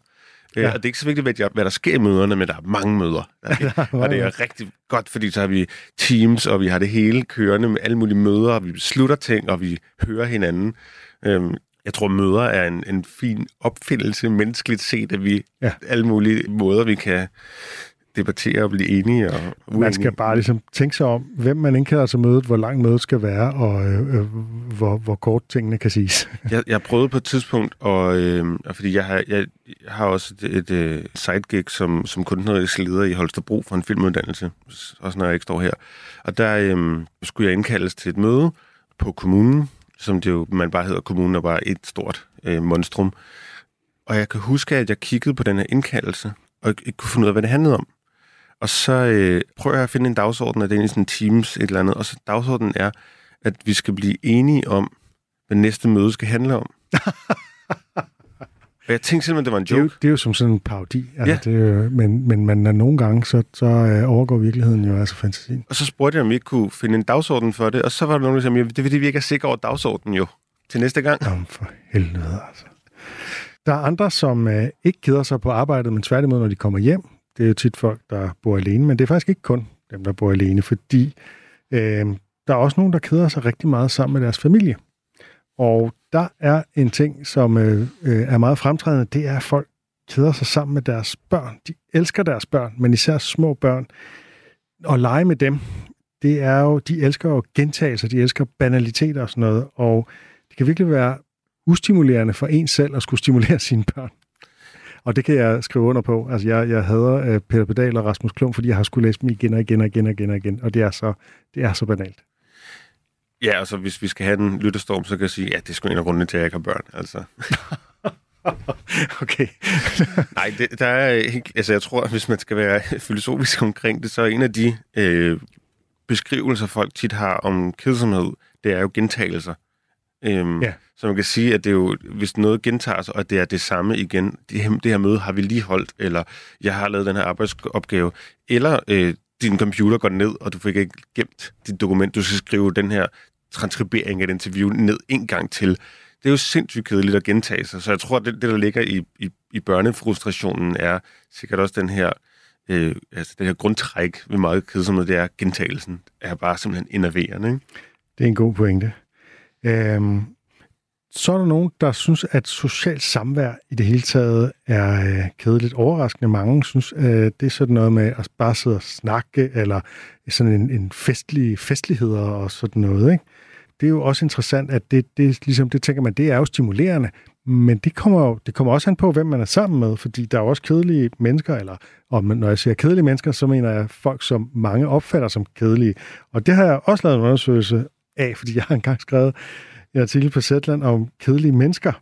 Øh, ja. Og det er ikke så vigtigt, hvad, der sker i møderne, men der er mange møder. Okay? <laughs> og det er rigtig godt, fordi så har vi teams, og vi har det hele kørende med alle mulige møder, og vi beslutter ting, og vi hører hinanden. Øhm, jeg tror, møder er en, en fin opfindelse menneskeligt set, at vi ja. alle mulige måder, vi kan debattere og blive enige og uenige. Man skal bare ligesom tænke sig om, hvem man indkalder til mødet, hvor lang mødet skal være, og øh, øh, hvor, hvor kort tingene kan siges. <laughs> jeg, jeg prøvede på et tidspunkt, og øh, fordi jeg har, jeg, har også et, et, øh, sidegig som, som kunstnerisk leder i Holstebro for en filmuddannelse, også når jeg ikke står her. Og der øh, skulle jeg indkaldes til et møde på kommunen, som det jo, man bare hedder kommunen, og bare et stort øh, monstrum. Og jeg kan huske, at jeg kiggede på den her indkaldelse, og ikke kunne finde ud af, hvad det handlede om. Og så øh, prøver jeg at finde en dagsorden, at det er sådan Teams et eller andet, og så dagsordenen er, at vi skal blive enige om, hvad næste møde skal handle om. <laughs> og jeg tænkte simpelthen, det var en Det er, jo, joke. det er jo som sådan en parodi. Altså, Ja. det er jo, men, men man, nogle gange, så, så øh, overgår virkeligheden jo altså fantasien. Og så spurgte jeg, om vi ikke kunne finde en dagsorden for det, og så var der nogen, der sagde, "Ja, det er fordi, vi ikke er sikre over dagsordenen jo. Til næste gang. Jamen for helvede, altså. Der er andre, som øh, ikke keder sig på arbejdet, men tværtimod, når de kommer hjem. Det er jo tit folk, der bor alene, men det er faktisk ikke kun dem, der bor alene, fordi øh, der er også nogen, der keder sig rigtig meget sammen med deres familie. Og der er en ting, som øh, øh er meget fremtrædende, det er, at folk keder sig sammen med deres børn. De elsker deres børn, men især små børn. Og lege med dem, det er jo, de elsker jo gentagelser, de elsker banaliteter og sådan noget, og det kan virkelig være ustimulerende for en selv at skulle stimulere sine børn. Og det kan jeg skrive under på. Altså, jeg, jeg hader uh, Peter Pedal og Rasmus Klum, fordi jeg har skulle læse dem igen og igen og igen og igen og igen, og det er så, det er så banalt. Ja, og så hvis vi skal have den lyttestorm, så kan jeg sige, ja, det er sgu en af grundene til, at jeg ikke har børn. Altså. <laughs> Okay. <laughs> Nej, det, der er ikke... Altså, jeg tror, hvis man skal være <laughs> filosofisk omkring det, så er en af de øh, beskrivelser, folk tit har om kedsomhed, det er jo gentagelser. Øhm, Ja. Så man kan sige, at det er jo, hvis noget gentager sig, og det er det samme igen, det her, det her møde har vi lige holdt, eller jeg har lavet den her arbejdsopgave, eller øh, din computer går ned, og du fik ikke gemt dit dokument, du skal skrive den her transkribering af et interview ned en gang til. Det er jo sindssygt kedeligt at gentage sig, så jeg tror, at det, det der ligger i, i, i børnefrustrationen, er sikkert også den her, øh, altså det her grundtræk ved meget kedsomhed, det er gentagelsen, er bare simpelthen enerverende. Ikke? Det er en god pointe. Øhm, så er der nogen, der synes, at socialt samvær i det hele taget er øh, kedeligt overraskende. Mange synes, øh, det er sådan noget med at bare sidde og snakke, eller sådan en, en festlig, festligheder og sådan noget. Ikke? Det er jo også interessant, at det, det, ligesom, det tænker man, det er jo stimulerende, men det kommer, jo, det kommer også an på, hvem man er sammen med, fordi der er jo også kedelige mennesker, eller og når jeg siger kedelige mennesker, så mener jeg folk, som mange opfatter som kedelige. Og det har jeg også lavet en undersøgelse af, fordi jeg har engang skrevet en artikel på Zetland om kedelige mennesker.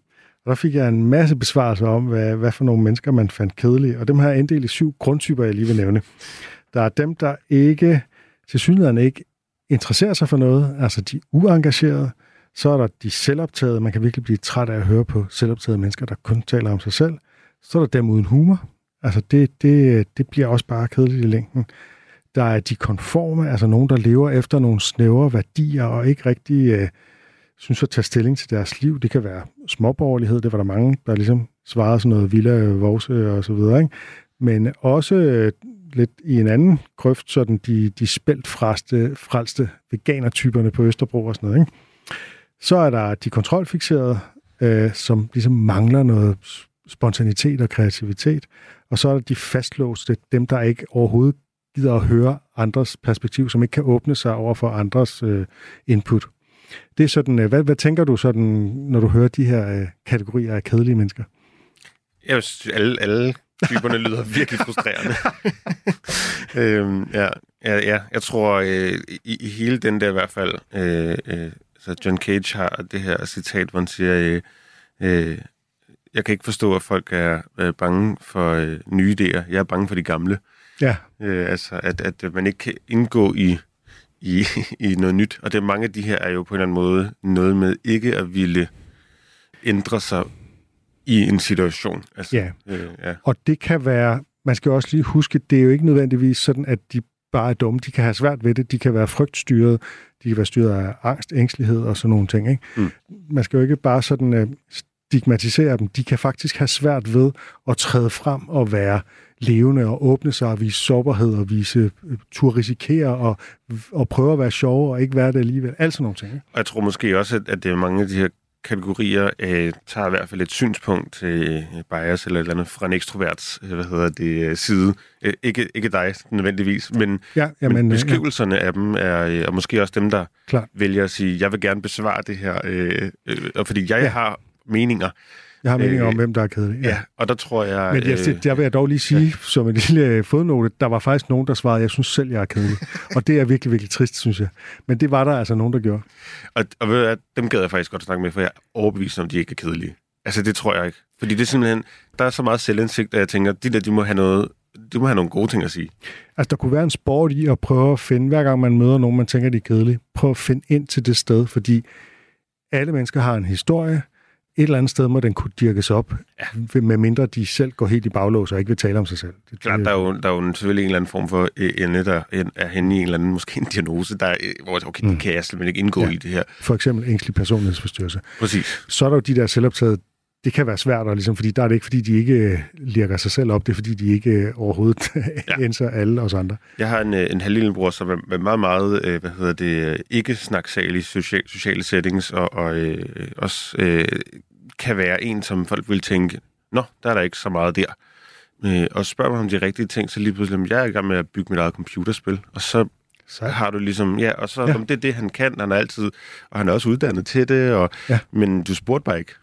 Og der fik jeg en masse besvarelser om, hvad, hvad for nogle mennesker man fandt kedelige. Og dem har jeg inddelt i syv grundtyper, jeg lige vil nævne. Der er dem, der ikke, til synligheden ikke interesserer sig for noget, altså de uengagerede. Så er der de selvoptagede. Man kan virkelig blive træt af at høre på selvoptagede mennesker, der kun taler om sig selv. Så er der dem uden humor. Altså det, det, det bliver også bare kedeligt i længden. Der er de konforme, altså nogen, der lever efter nogle snævre værdier og ikke rigtig øh, synes at tage stilling til deres liv. Det kan være småborgerlighed, det var der mange, der ligesom svarede sådan noget Villa, Vose øh, og så videre. Ikke? Men også øh, lidt i en anden grøft, sådan de, de spældt frelste, frelste veganertyperne på Østerbro og sådan noget. Ikke? Så er der de kontrolfixerede, øh, som ligesom mangler noget spontanitet og kreativitet. Og så er der de fastlåste, dem der ikke overhovedet gider at høre andres perspektiv, som ikke kan åbne sig over for andres øh, input. Det er sådan, øh, hvad, hvad tænker du sådan, når du hører de her øh, kategorier af kedelige mennesker? Jeg synes, alle, alle typerne lyder <laughs> virkelig frustrerende. <laughs> øhm, ja, ja, ja, jeg tror, øh, i, i hele den der i hvert fald, øh, øh, så John Cage har det her citat, hvor han siger, øh, øh, jeg kan ikke forstå, at folk er øh, bange for øh, nye idéer. Jeg er bange for de gamle. Ja, Øh, altså, at, at man ikke kan indgå i, i, i noget nyt. Og det er mange af de her er jo på en eller anden måde noget med ikke at ville ændre sig i en situation. Altså, Ja. Øh, ja. og det kan være, man skal også lige huske, det er jo ikke nødvendigvis sådan, at de bare er dumme. De kan have svært ved det. De kan være frygtstyret. De kan være styret af angst, ængstelighed og sådan nogle ting. Ikke? Mm. Man skal jo ikke bare sådan uh, stigmatisere dem. De kan faktisk have svært ved at træde frem og være levende og åbne sig og vise sårbarhed og vise uh, tur risikere og, og prøve at være sjove og ikke være det alligevel. Alt sådan nogle ting. Og jeg tror måske også, at, det er mange af de her kategorier øh, tager i hvert fald et synspunkt til øh, bias eller et eller andet fra en ekstrovert øh, hvad hedder det, øh, side. Øh, ikke, ikke dig nødvendigvis, men, Ja, jamen, men øh, beskrivelserne af dem er, øh, og måske også dem, der Klart. vælger at sige, jeg vil gerne besvare det her, øh, øh, og fordi jeg Ja. ja. har meninger. Jeg har meninger øh, om, hvem der er kedelig. Ja. ja, og der tror jeg... Men jeg, øh, der vil jeg dog lige sige, ja. som en lille øh, fodnote, der var faktisk nogen, der svarede, jeg synes selv, jeg er kedelig. og det er virkelig, virkelig trist, synes jeg. Men det var der altså nogen, der gjorde. Og, og ved du hvad, dem gad jeg faktisk godt snakke med, for jeg er overbevist om, de ikke er kedelige. Altså, det tror jeg ikke. Fordi det er simpelthen, der er så meget selvindsigt, at jeg tænker, de der, de må have noget det må have nogle gode ting at sige. Altså, der kunne være en sport i at prøve at finde, hver gang man møder nogen, man tænker, de er kedelige, prøve at finde ind til det sted, fordi alle mennesker har en historie. Et eller andet sted må den kunne dirkes op, ja. med mindre de selv går helt i baglås og ikke vil tale om sig selv. Det, Klart, der er jo, der er jo selvfølgelig en eller anden form for ende, der er henne i en eller anden, måske en diagnose, der, hvor okay, mm. kan jeg simpelthen ikke indgå ja. i det her. For eksempel ængstelig personlighedsforstyrrelse. Præcis. Så er der jo de der selvoptaget det kan være svært, og ligesom, fordi der er det ikke, fordi de ikke øh, lirker sig selv op, det er, fordi de ikke øh, overhovedet <laughs> ja. enser alle os andre. Jeg har en, øh, en halvlillebror, som er meget, meget, hvad hedder det, ikke snaksalige social, sociale settings, og, og øh, også øh, kan være en, som folk vil tænke, nå, der er der ikke så meget der. Øh, og spørger mig om de rigtige ting, så lige pludselig, jeg er i gang med at bygge mit eget computerspil, og så så har du ligesom, ja, og så ja. det er det, han kan, han er altid, og han er også uddannet til det, og, ja. men du spurgte bare ikke.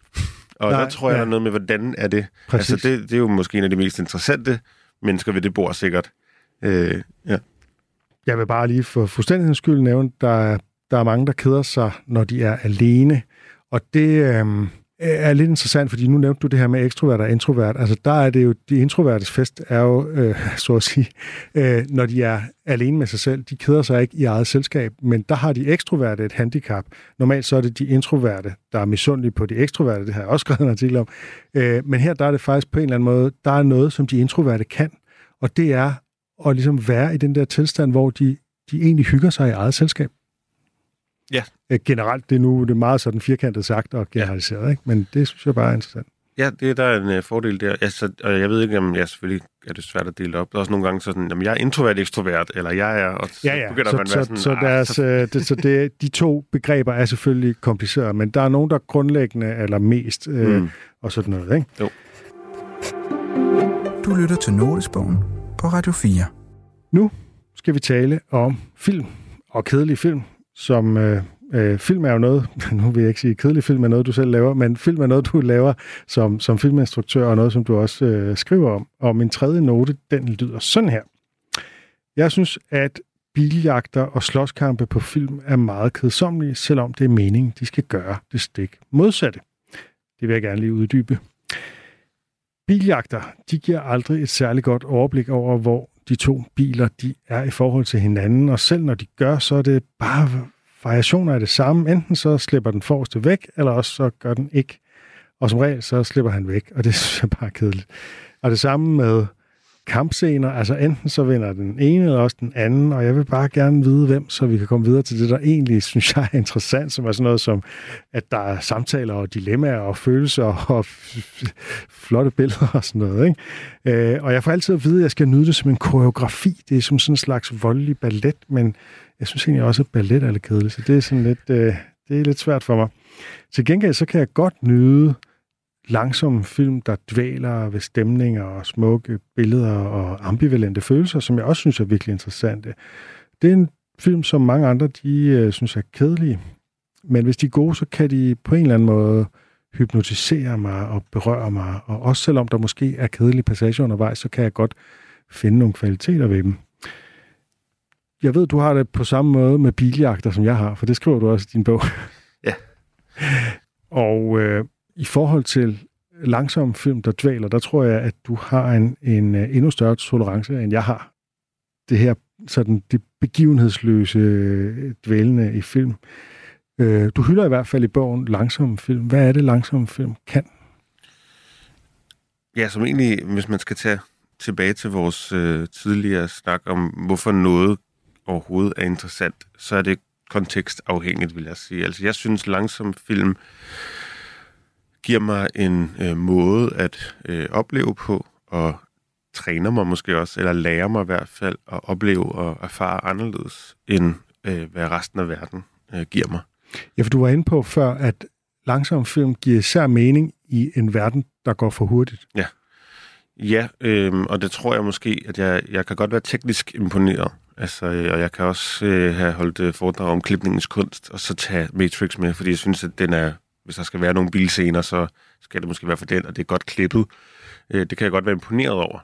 Og Nej, der tror jeg, ja. der er noget med, hvordan er det? Præcis. Altså, det, det er jo måske en af de mest interessante mennesker ved det bord, sikkert. Øh, ja. Jeg vil bare lige for fuldstændighedens skyld nævne, der, der er mange, der keder sig, når de er alene. Og det, øh, er lidt interessant, fordi nu nævnte du det her med ekstrovert og introvert. Altså der er det jo, de introvertes fest er jo, øh, <laughs> så at sige, øh, når de er alene med sig selv. De keder sig ikke i eget selskab, men der har de ekstroverte et handicap. Normalt så er det de introverte, der er misundelige på de ekstroverte. Det har jeg også <laughs> skrevet en artikel om. Øh, men her der er det faktisk på en eller anden måde, der er noget, som de introverte kan, og det er at ligesom være i den der tilstand, hvor de, de egentlig hygger sig i eget selskab. Ja. Øh, generelt, det er nu det er meget sådan firkantet sagt og generaliseret, ja. ikke? men det synes jeg bare er interessant. Ja, det der er en uh, fordel der. Ja, så, og jeg ved ikke, om jeg selvfølgelig er det svært at dele op. Der er også nogle gange sådan, jamen, jeg er introvert, ekstrovert, eller jeg er, og så ja, ja. begynder så, man at være sådan... Så, deres, så... Øh, det, så det, de to begreber er selvfølgelig komplicerede, men der er nogen, der er grundlæggende eller mest, øh, mm. og sådan noget, ikke? Jo. Du lytter til Notesbogen på Radio 4. Nu skal vi tale om film og kedelige film som øh, øh, film er jo noget, <laughs> nu vil jeg ikke sige kedelig film er noget, du selv laver, men film er noget, du laver som, som filminstruktør, og noget, som du også øh, skriver om. Og min tredje note, den lyder sådan her. Jeg synes, at biljagter og slåskampe på film er meget kedsommelige, selvom det er meningen, de skal gøre det stik modsatte. Det vil jeg gerne lige uddybe. Biljagter, de giver aldrig et særligt godt overblik over, hvor de to biler de er i forhold til hinanden, og selv når de gør, så er det bare variationer af det samme. Enten så slipper den forreste væk, eller også så gør den ikke. Og som regel, så slipper han væk, og det synes jeg bare er kedeligt. Og det samme med kampscener, altså enten så vinder den ene eller også den anden, og jeg vil bare gerne vide hvem, så vi kan komme videre til det, der egentlig <laughs> synes jeg er interessant, som er sådan noget som, at der er samtaler og dilemmaer og følelser <laughs> og flotte billeder og sådan noget. Ikke? Øh, og jeg får altid at vide, at jeg skal nyde det som en koreografi. Det er som sådan en slags voldelig ballet, men jeg synes egentlig også, at ballet er lidt kedeligt, så det er sådan lidt, øh, det er lidt svært for mig. Til gengæld så kan jeg godt nyde langsom film, der dvæler ved stemninger og smukke billeder og ambivalente følelser, som jeg også synes er virkelig interessante. Det er en film, som mange andre de øh, synes er kedelige. Men hvis de er gode, så kan de på en eller anden måde hypnotisere mig og berøre mig. Og også selvom der måske er kedelige passager undervejs, så kan jeg godt finde nogle kvaliteter ved dem. Jeg ved, du har det på samme måde med biljagter, som jeg har, for det skriver du også i din bog. Ja. <laughs> og øh, i forhold til langsom film, der dvæler, der tror jeg, at du har en, en øh, endnu større tolerance, end jeg har. Det her, sådan det begivenhedsløse øh, dvælende i film. Øh, du hylder i hvert fald i bogen langsom film. Hvad er det, langsom film kan? Ja, som egentlig, hvis man skal tage tilbage til vores øh, tidligere snak om, hvorfor noget overhovedet er interessant, så er det kontekstafhængigt, vil jeg sige. Altså, jeg synes, langsom film giver mig en øh, måde at øh, opleve på, og træner mig måske også, eller lærer mig i hvert fald at opleve og erfare anderledes, end øh, hvad resten af verden øh, giver mig. Ja, for du var inde på før, at langsom film giver især mening i en verden, der går for hurtigt. Ja, ja øh, og det tror jeg måske, at jeg, jeg kan godt være teknisk imponeret. Altså, øh, og jeg kan også øh, have holdt øh, foredrag om klipningens kunst, og så tage Matrix med, fordi jeg synes, at den er hvis der skal være nogle bilscener, så skal det måske være for den, og det er godt klippet. Øh, det kan jeg godt være imponeret over.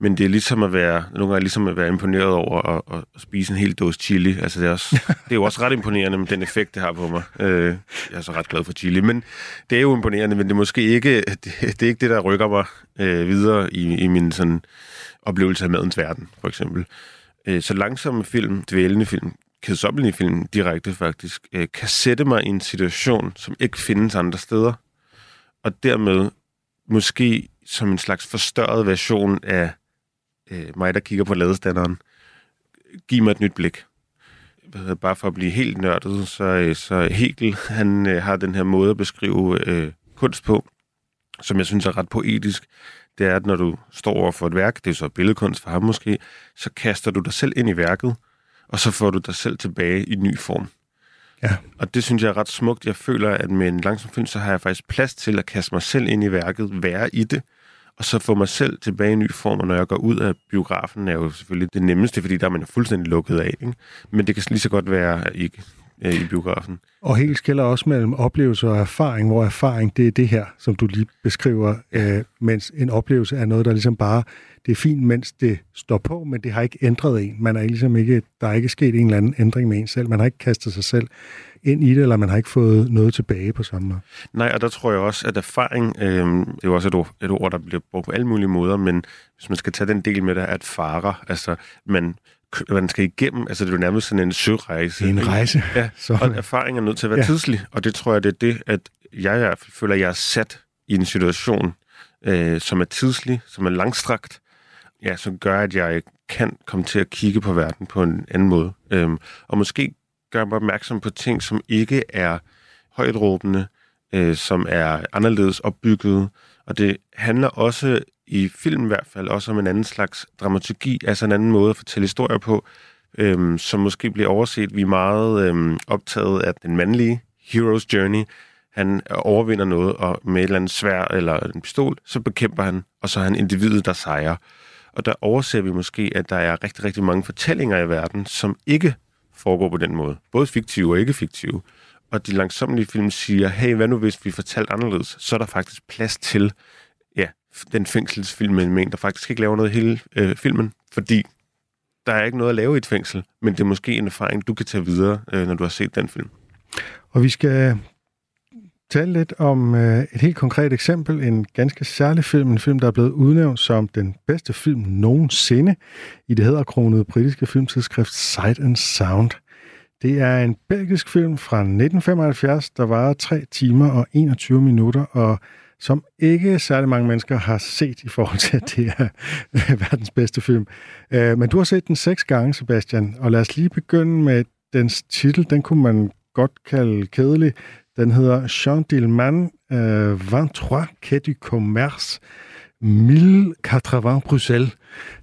Men det er ligesom at være, nogle gange ligesom at være imponeret over at, at spise en hel dåse chili. Altså det er, også, det er jo også ret imponerende med den effekt, det har på mig. Øh, jeg er så ret glad for chili. Men det er jo imponerende, men det er måske ikke det, det, er ikke det der rykker mig øh, videre i, i min sådan oplevelse af madens verden, for eksempel. Øh, så langsomme film, dvælende film, kedsommelige film direkte faktisk, øh, kan sætte mig i en situation, som ikke findes andre steder, og dermed måske som en slags forstørret version af øh, mig, der kigger på ladestanderen, give mig et nyt blik. Bare for at blive helt nørdet, så, øh, så Hegel, han øh, har den her måde at beskrive øh, kunst på, som jeg synes er ret poetisk. Det er, at når du står over for et værk, det er så billedkunst for ham måske, så kaster du dig selv ind i værket, og så får du dig selv tilbage i ny form. Ja. Og det synes jeg er ret smukt. Jeg føler, at med en langsom film, så har jeg faktisk plads til at kaste mig selv ind i værket, være i det, og så få mig selv tilbage i ny form. Og når jeg går ud af biografen, er jo selvfølgelig det nemmeste, fordi der er man jo fuldstændig lukket af. Ikke? Men det kan lige så godt være ikke øh, i biografen. Og helt skiller også mellem oplevelse og erfaring, hvor erfaring, det er det her, som du lige beskriver, øh, mens en oplevelse er noget, der ligesom bare, det er fint, mens det står på, men det har ikke ændret en. Man er ligesom ikke, der er ikke sket en eller anden ændring med en selv. Man har ikke kastet sig selv ind i det, eller man har ikke fået noget tilbage på samme måde. Nej, og der tror jeg også, at erfaring, øh, det er jo også et ord, et ord, der bliver brugt på alle mulige måder, men hvis man skal tage den del med det, at fare, altså man man skal igennem, altså det er jo nærmest sådan en sørejse. En rejse. Ja, <laughs> og erfaring er nødt til at være ja. tidslig, og det tror jeg, det er det, at jeg fald føler, at jeg er sat i en situation, øh, som er tidslig, som er langstrakt, ja, som gør, at jeg kan komme til at kigge på verden på en anden måde. Øhm, og måske gøre mig opmærksom på ting, som ikke er højtråbende, øh, som er anderledes opbygget. Og det handler også i film i hvert fald også om en anden slags dramaturgi, altså en anden måde at fortælle historier på, øhm, som måske bliver overset. Vi er meget øhm, optaget af den mandlige hero's journey. Han overvinder noget, og med et eller andet svær eller en pistol, så bekæmper han, og så er han individet, der sejrer. Og der overser vi måske, at der er rigtig, rigtig mange fortællinger i verden, som ikke foregår på den måde. Både fiktive og ikke fiktive. Og de langsomlige film siger, hey, hvad nu hvis vi fortalte anderledes? Så er der faktisk plads til, den fængselsfilm, der faktisk ikke laver noget hele øh, filmen, fordi der er ikke noget at lave i et fængsel, men det er måske en erfaring, du kan tage videre, øh, når du har set den film. Og vi skal tale lidt om øh, et helt konkret eksempel, en ganske særlig film, en film, der er blevet udnævnt som den bedste film nogensinde i det hedderkronede britiske filmtidsskrift Sight and Sound. Det er en belgisk film fra 1975, der varer 3 timer og 21 minutter, og som ikke særlig mange mennesker har set i forhold til, at det er verdens bedste film. Øh, men du har set den seks gange, Sebastian, og lad os lige begynde med dens titel. Den kunne man godt kalde kedelig. Den hedder Jean Dillman, øh, 23 Quai du Commerce, 1080 Bruxelles.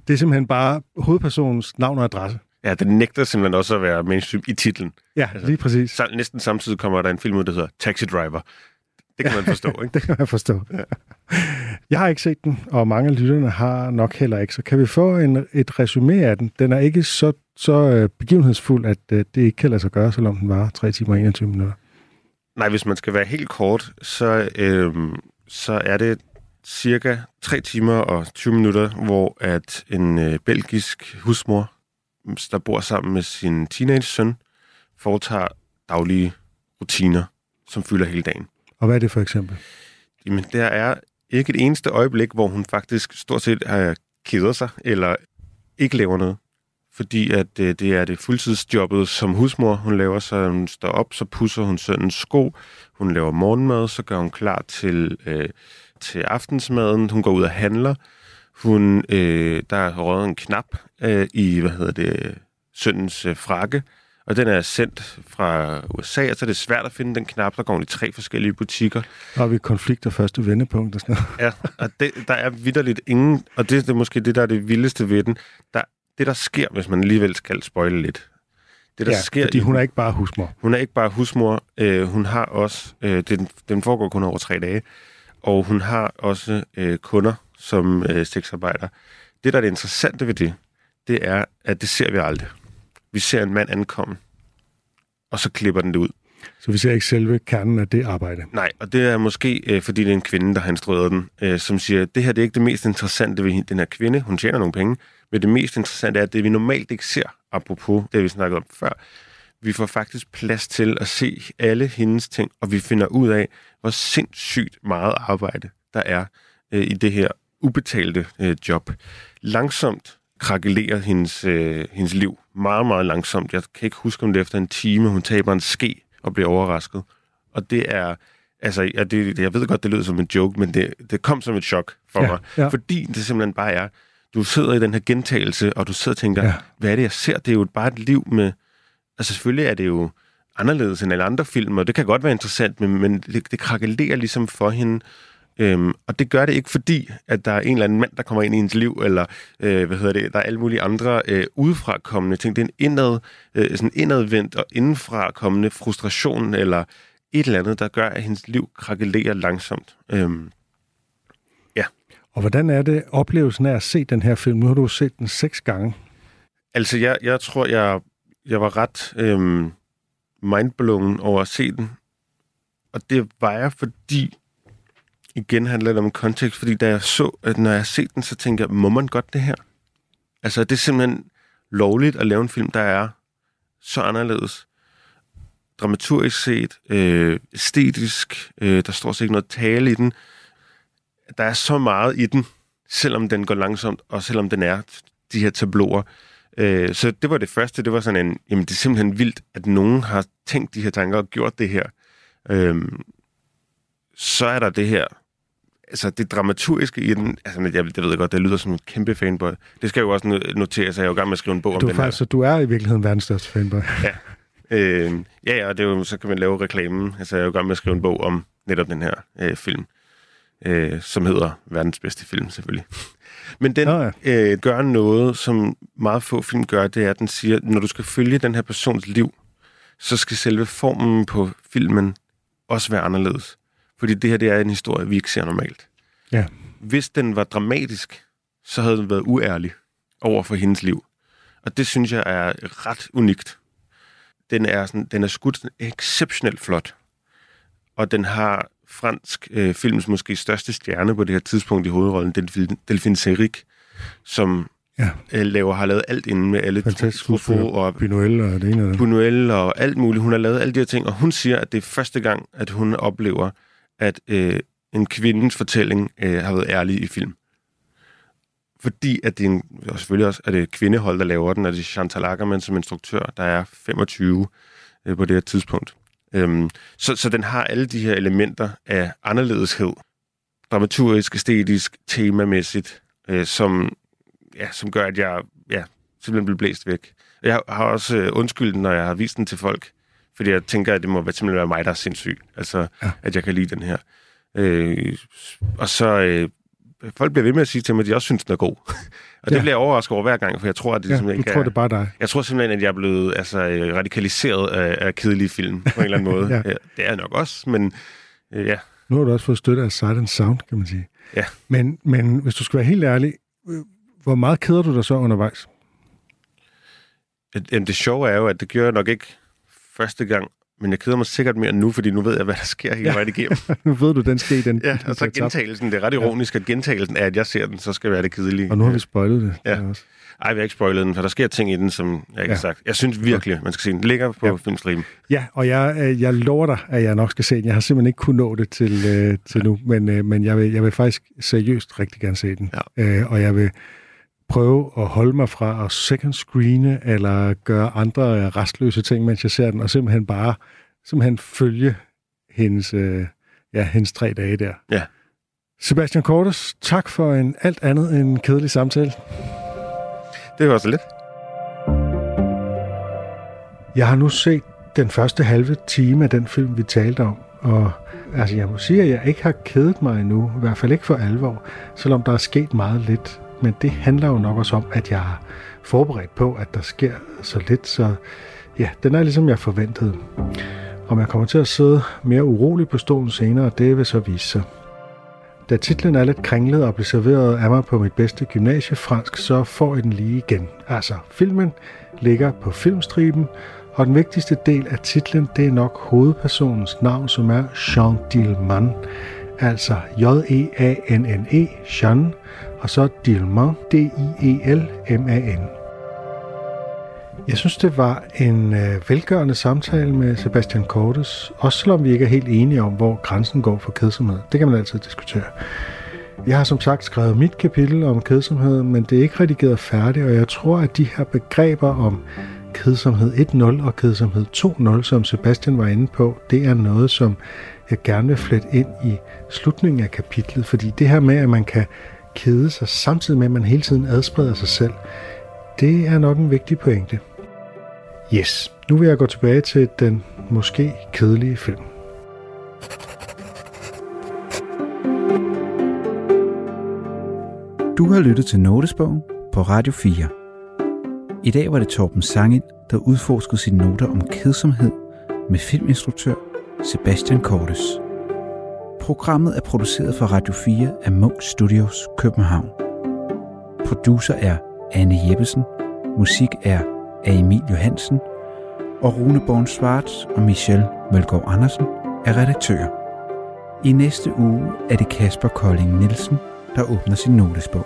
Det er simpelthen bare hovedpersonens navn og adresse. Ja, den nægter simpelthen også at være mainstream i titlen. Ja, altså, lige præcis. Så, næsten samtidig kommer der en film ud, der hedder Taxi Driver. Det kan man forstå, <laughs> ikke? det kan man forstå. Ja. Jeg har ikke set den, og mange af lytterne har nok heller ikke. Så kan vi få en, et resume af den? Den er ikke så, så øh, begivenhedsfuld, at øh, det ikke kan lade sig gøre, selvom den var 3 timer og 21 minutter. Nej, hvis man skal være helt kort, så, øh, så er det cirka 3 timer og 20 minutter, hvor at en øh, belgisk husmor, der bor sammen med sin teenage-søn, foretager daglige rutiner, som fylder hele dagen. Og hvad er det for eksempel? Jamen, der er ikke et eneste øjeblik, hvor hun faktisk stort set har keder sig, eller ikke laver noget. Fordi at øh, det er det fuldtidsjobbet som husmor, hun laver, så hun står op, så pusser hun søndens sko, hun laver morgenmad, så gør hun klar til, øh, til aftensmaden, hun går ud og handler, hun, øh, der er røget en knap øh, i, hvad hedder det, søndens øh, frakke, og den er sendt fra USA, og så er det svært at finde den knap. Der går i tre forskellige butikker. Der har vi konflikter første vendepunkt og sådan noget. Ja, og det, der er vidderligt ingen, og det, det er måske det, der er det vildeste ved den. Der, det, der sker, hvis man alligevel skal spoile lidt. Det, der ja, sker, fordi hun er ikke bare husmor. Hun er ikke bare husmor. Øh, hun har også, øh, den, den foregår kun over tre dage, og hun har også øh, kunder som øh, sexarbejder. Det, der er det interessante ved det, det er, at det ser vi aldrig vi ser en mand ankomme, og så klipper den det ud. Så vi ser ikke selve kernen af det arbejde? Nej, og det er måske, øh, fordi det er en kvinde, der har instrueret den, øh, som siger, det her det er ikke det mest interessante ved den her kvinde. Hun tjener nogle penge, men det mest interessante er, at det vi normalt ikke ser, apropos det, vi snakkede om før, vi får faktisk plads til at se alle hendes ting, og vi finder ud af, hvor sindssygt meget arbejde der er øh, i det her ubetalte øh, job. langsomt krakelerer hendes, øh, hendes liv. Meget, meget langsomt. Jeg kan ikke huske, om det er efter en time, hun taber en ske og bliver overrasket. Og det er... Altså, ja, det, jeg ved godt, det lyder som en joke, men det, det kom som et chok for Ja, mig. ja. Fordi det simpelthen bare er... Du sidder i den her gentagelse, og du sidder og tænker, ja. hvad er det, jeg ser? Det er jo bare et liv med... Altså, selvfølgelig er det jo anderledes end alle andre film, og det kan godt være interessant, men, men det, det krakelerer ligesom for hende. Øhm, og det gør det ikke fordi, at der er en eller anden mand, der kommer ind i hendes liv, eller øh, hvad hedder det, der er alle mulige andre øh, udefrakommende ting. Det er en indad, øh, sådan indadvendt og indenfrakommende frustration, eller et eller andet, der gør, at hendes liv krakelerer langsomt. Øhm, Og hvordan er det oplevelsen af at se den her film? Nu har du set den seks gange. altså, jeg, jeg tror, jeg, jeg var ret øhm, mindblown over at se den. Og det var jeg, fordi igen handler det om kontekst, fordi da jeg så, at når jeg har set den, så tænker jeg, må man godt det her? Altså, det er simpelthen lovligt at lave en film, der er så anderledes. Dramaturgisk set, øh, æstetisk, øh, der står ikke noget tale i den. Der er så meget i den, selvom den går langsomt, og selvom den er de her tabloer. Øh, så det var det første, det var sådan en, jamen det er simpelthen vildt, at nogen har tænkt de her tanker og gjort det her. Øh, så er der det her, altså det dramaturgiske i den, altså jeg, jeg ved godt, det lyder som en kæmpe fanboy. Det skal jo også no- noteres, at jeg er jo i gang med at skrive en bog om Du er, den her. faktisk, så du er i virkeligheden verdens største fanboy. Øh, ja, ja, og det er jo, så kan man lave reklamen. Altså, jeg er jo i gang med at skrive en bog om netop den her øh, film, øh, som hedder Verdens bedste film, selvfølgelig. Men den Nå ja. øh, gør noget, som meget få film gør, det er, at den siger, når du skal følge den her persons liv, så skal selve formen på filmen også være anderledes. Fordi det her, det er en historie, vi ikke ser normalt. Ja. Hvis den var dramatisk, så havde den været uærlig over for hendes liv. Og det synes jeg er ret unikt. Den er, sådan, den er skudt exceptionelt flot. Og den har fransk øh, films måske største stjerne på det her tidspunkt i hovedrollen, Delphine, Delphine Seyrig, som Ja. øh, laver, har lavet alt inden med alle Truffaut og Buñuel og det ene og det. Buñuel og alt muligt. Hun har lavet alle de her ting, og hun siger, at det er første gang, at hun oplever, at øh, en kvindens fortælling øh, har været ærlig i film. Fordi at det er en, og selvfølgelig også er det kvindehold, der laver den, og det er Chantal Ackermann som instruktør, der er 25 øh, på det her tidspunkt. Øhm, så, så den har alle de her elementer af anderledeshed, dramaturgisk, æstetisk, temamæssigt, øh, som, ja, som gør, at jeg ja, simpelthen bliver blæst væk. Jeg har også øh, undskyldt, når jeg har vist den til folk, fordi jeg tænker, at det må simpelthen være mig, der er sindssyg. Altså, Ja. at jeg kan lide den her. Øh, og så... Øh, folk bliver ved med at sige til mig, at de også synes, den er god. <laughs> og det Ja. bliver jeg overrasket over hver gang, for jeg tror, at det Ja, simpelthen ikke tror, er... det bare dig. Jeg tror simpelthen, at jeg er blevet altså, øh, radikaliseret af, af kedelige film på en eller anden <laughs> måde. Ja. ja. Det er jeg nok også, men øh, ja. Nu har du også fået støtte af and Sound, kan man sige. Ja. Men, men hvis du skal være helt ærlig, øh, hvor meget keder du dig så undervejs? Jamen, det sjove er jo, at det gjorde jeg nok ikke første gang, men jeg keder mig sikkert mere nu, fordi nu ved jeg, hvad der sker hele Ja. vejen igennem. <laughs> nu ved du, den ske, den, Ja, og så gentagelsen, det er ret ironisk, at gentagelsen er, at jeg ser den, så skal være det kedelige. Og nu har vi spoilet det. Ja. det også. Ej, vi har ikke spoilet den, for der sker ting i den, som jeg ikke Ja. har sagt. Jeg synes virkelig, man skal se den. Ligger på Ja. ja. filmstream. Ja, og jeg, øh, jeg lover dig, at jeg nok skal se den. Jeg har simpelthen ikke kunnet nå det til, øh, til nu, men, øh, men jeg, vil, jeg vil faktisk seriøst rigtig gerne se den. Ja. Øh, og jeg vil prøve at holde mig fra at second screene eller gøre andre restløse ting, mens jeg ser den, og simpelthen bare simpelthen følge hendes, øh, ja, hendes tre dage der. Ja. Sebastian Cordes, tak for en alt andet end kedelig samtale. Det var så lidt. Jeg har nu set den første halve time af den film, vi talte om, og altså, jeg må sige, at jeg ikke har kedet mig endnu, i hvert fald ikke for alvor, selvom der er sket meget lidt. Men det handler jo nok også om, at jeg er forberedt på, at der sker så lidt, så ja, den er ligesom jeg forventede. Om jeg kommer til at sidde mere urolig på stolen senere, det vil så vise sig. Da titlen er lidt kringlet og bliver serveret af mig på mit bedste gymnasiefransk, så får I den lige igen. Altså, filmen ligger på filmstriben, og den vigtigste del af titlen, det er nok hovedpersonens navn, som er Jean Dilman. Altså J-E-A-N-N-E, Jean, og så Dilman, D-I-E-L-M-A-N. Jeg synes, det var en øh, velgørende samtale med Sebastian Kortes, også selvom vi ikke er helt enige om, hvor grænsen går for kedsomhed. Det kan man altid diskutere. Jeg har som sagt skrevet mit kapitel om kedsomhed, men det er ikke redigeret færdigt, og jeg tror, at de her begreber om kedsomhed 1.0 og kedsomhed 2.0, som Sebastian var inde på, det er noget, som jeg gerne vil flette ind i slutningen af kapitlet, fordi det her med, at man kan kede sig samtidig med, at man hele tiden adspreder sig selv, det er nok en vigtig pointe. Yes, nu vil jeg gå tilbage til den måske kedelige film. Du har lyttet til Notesbogen på Radio 4. I dag var det Torben Sangild, der udforskede sine noter om kedsomhed med filminstruktør Sebastian Kortes. Programmet er produceret for Radio 4 af Munk Studios København. Producer er Anne Jeppesen, musik er af Emil Johansen, og Rune Born Svarts og Michelle Mølgaard Andersen er redaktører. I næste uge er det Kasper Kolding Nielsen, der åbner sin notesbog.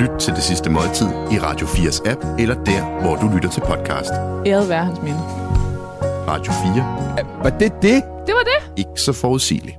Lyt til det sidste måltid i Radio 4's app, eller der, hvor du lytter til podcast. Æret være hans minde. Radio 4. Var det det? Det var det. Ikke så forudsigeligt.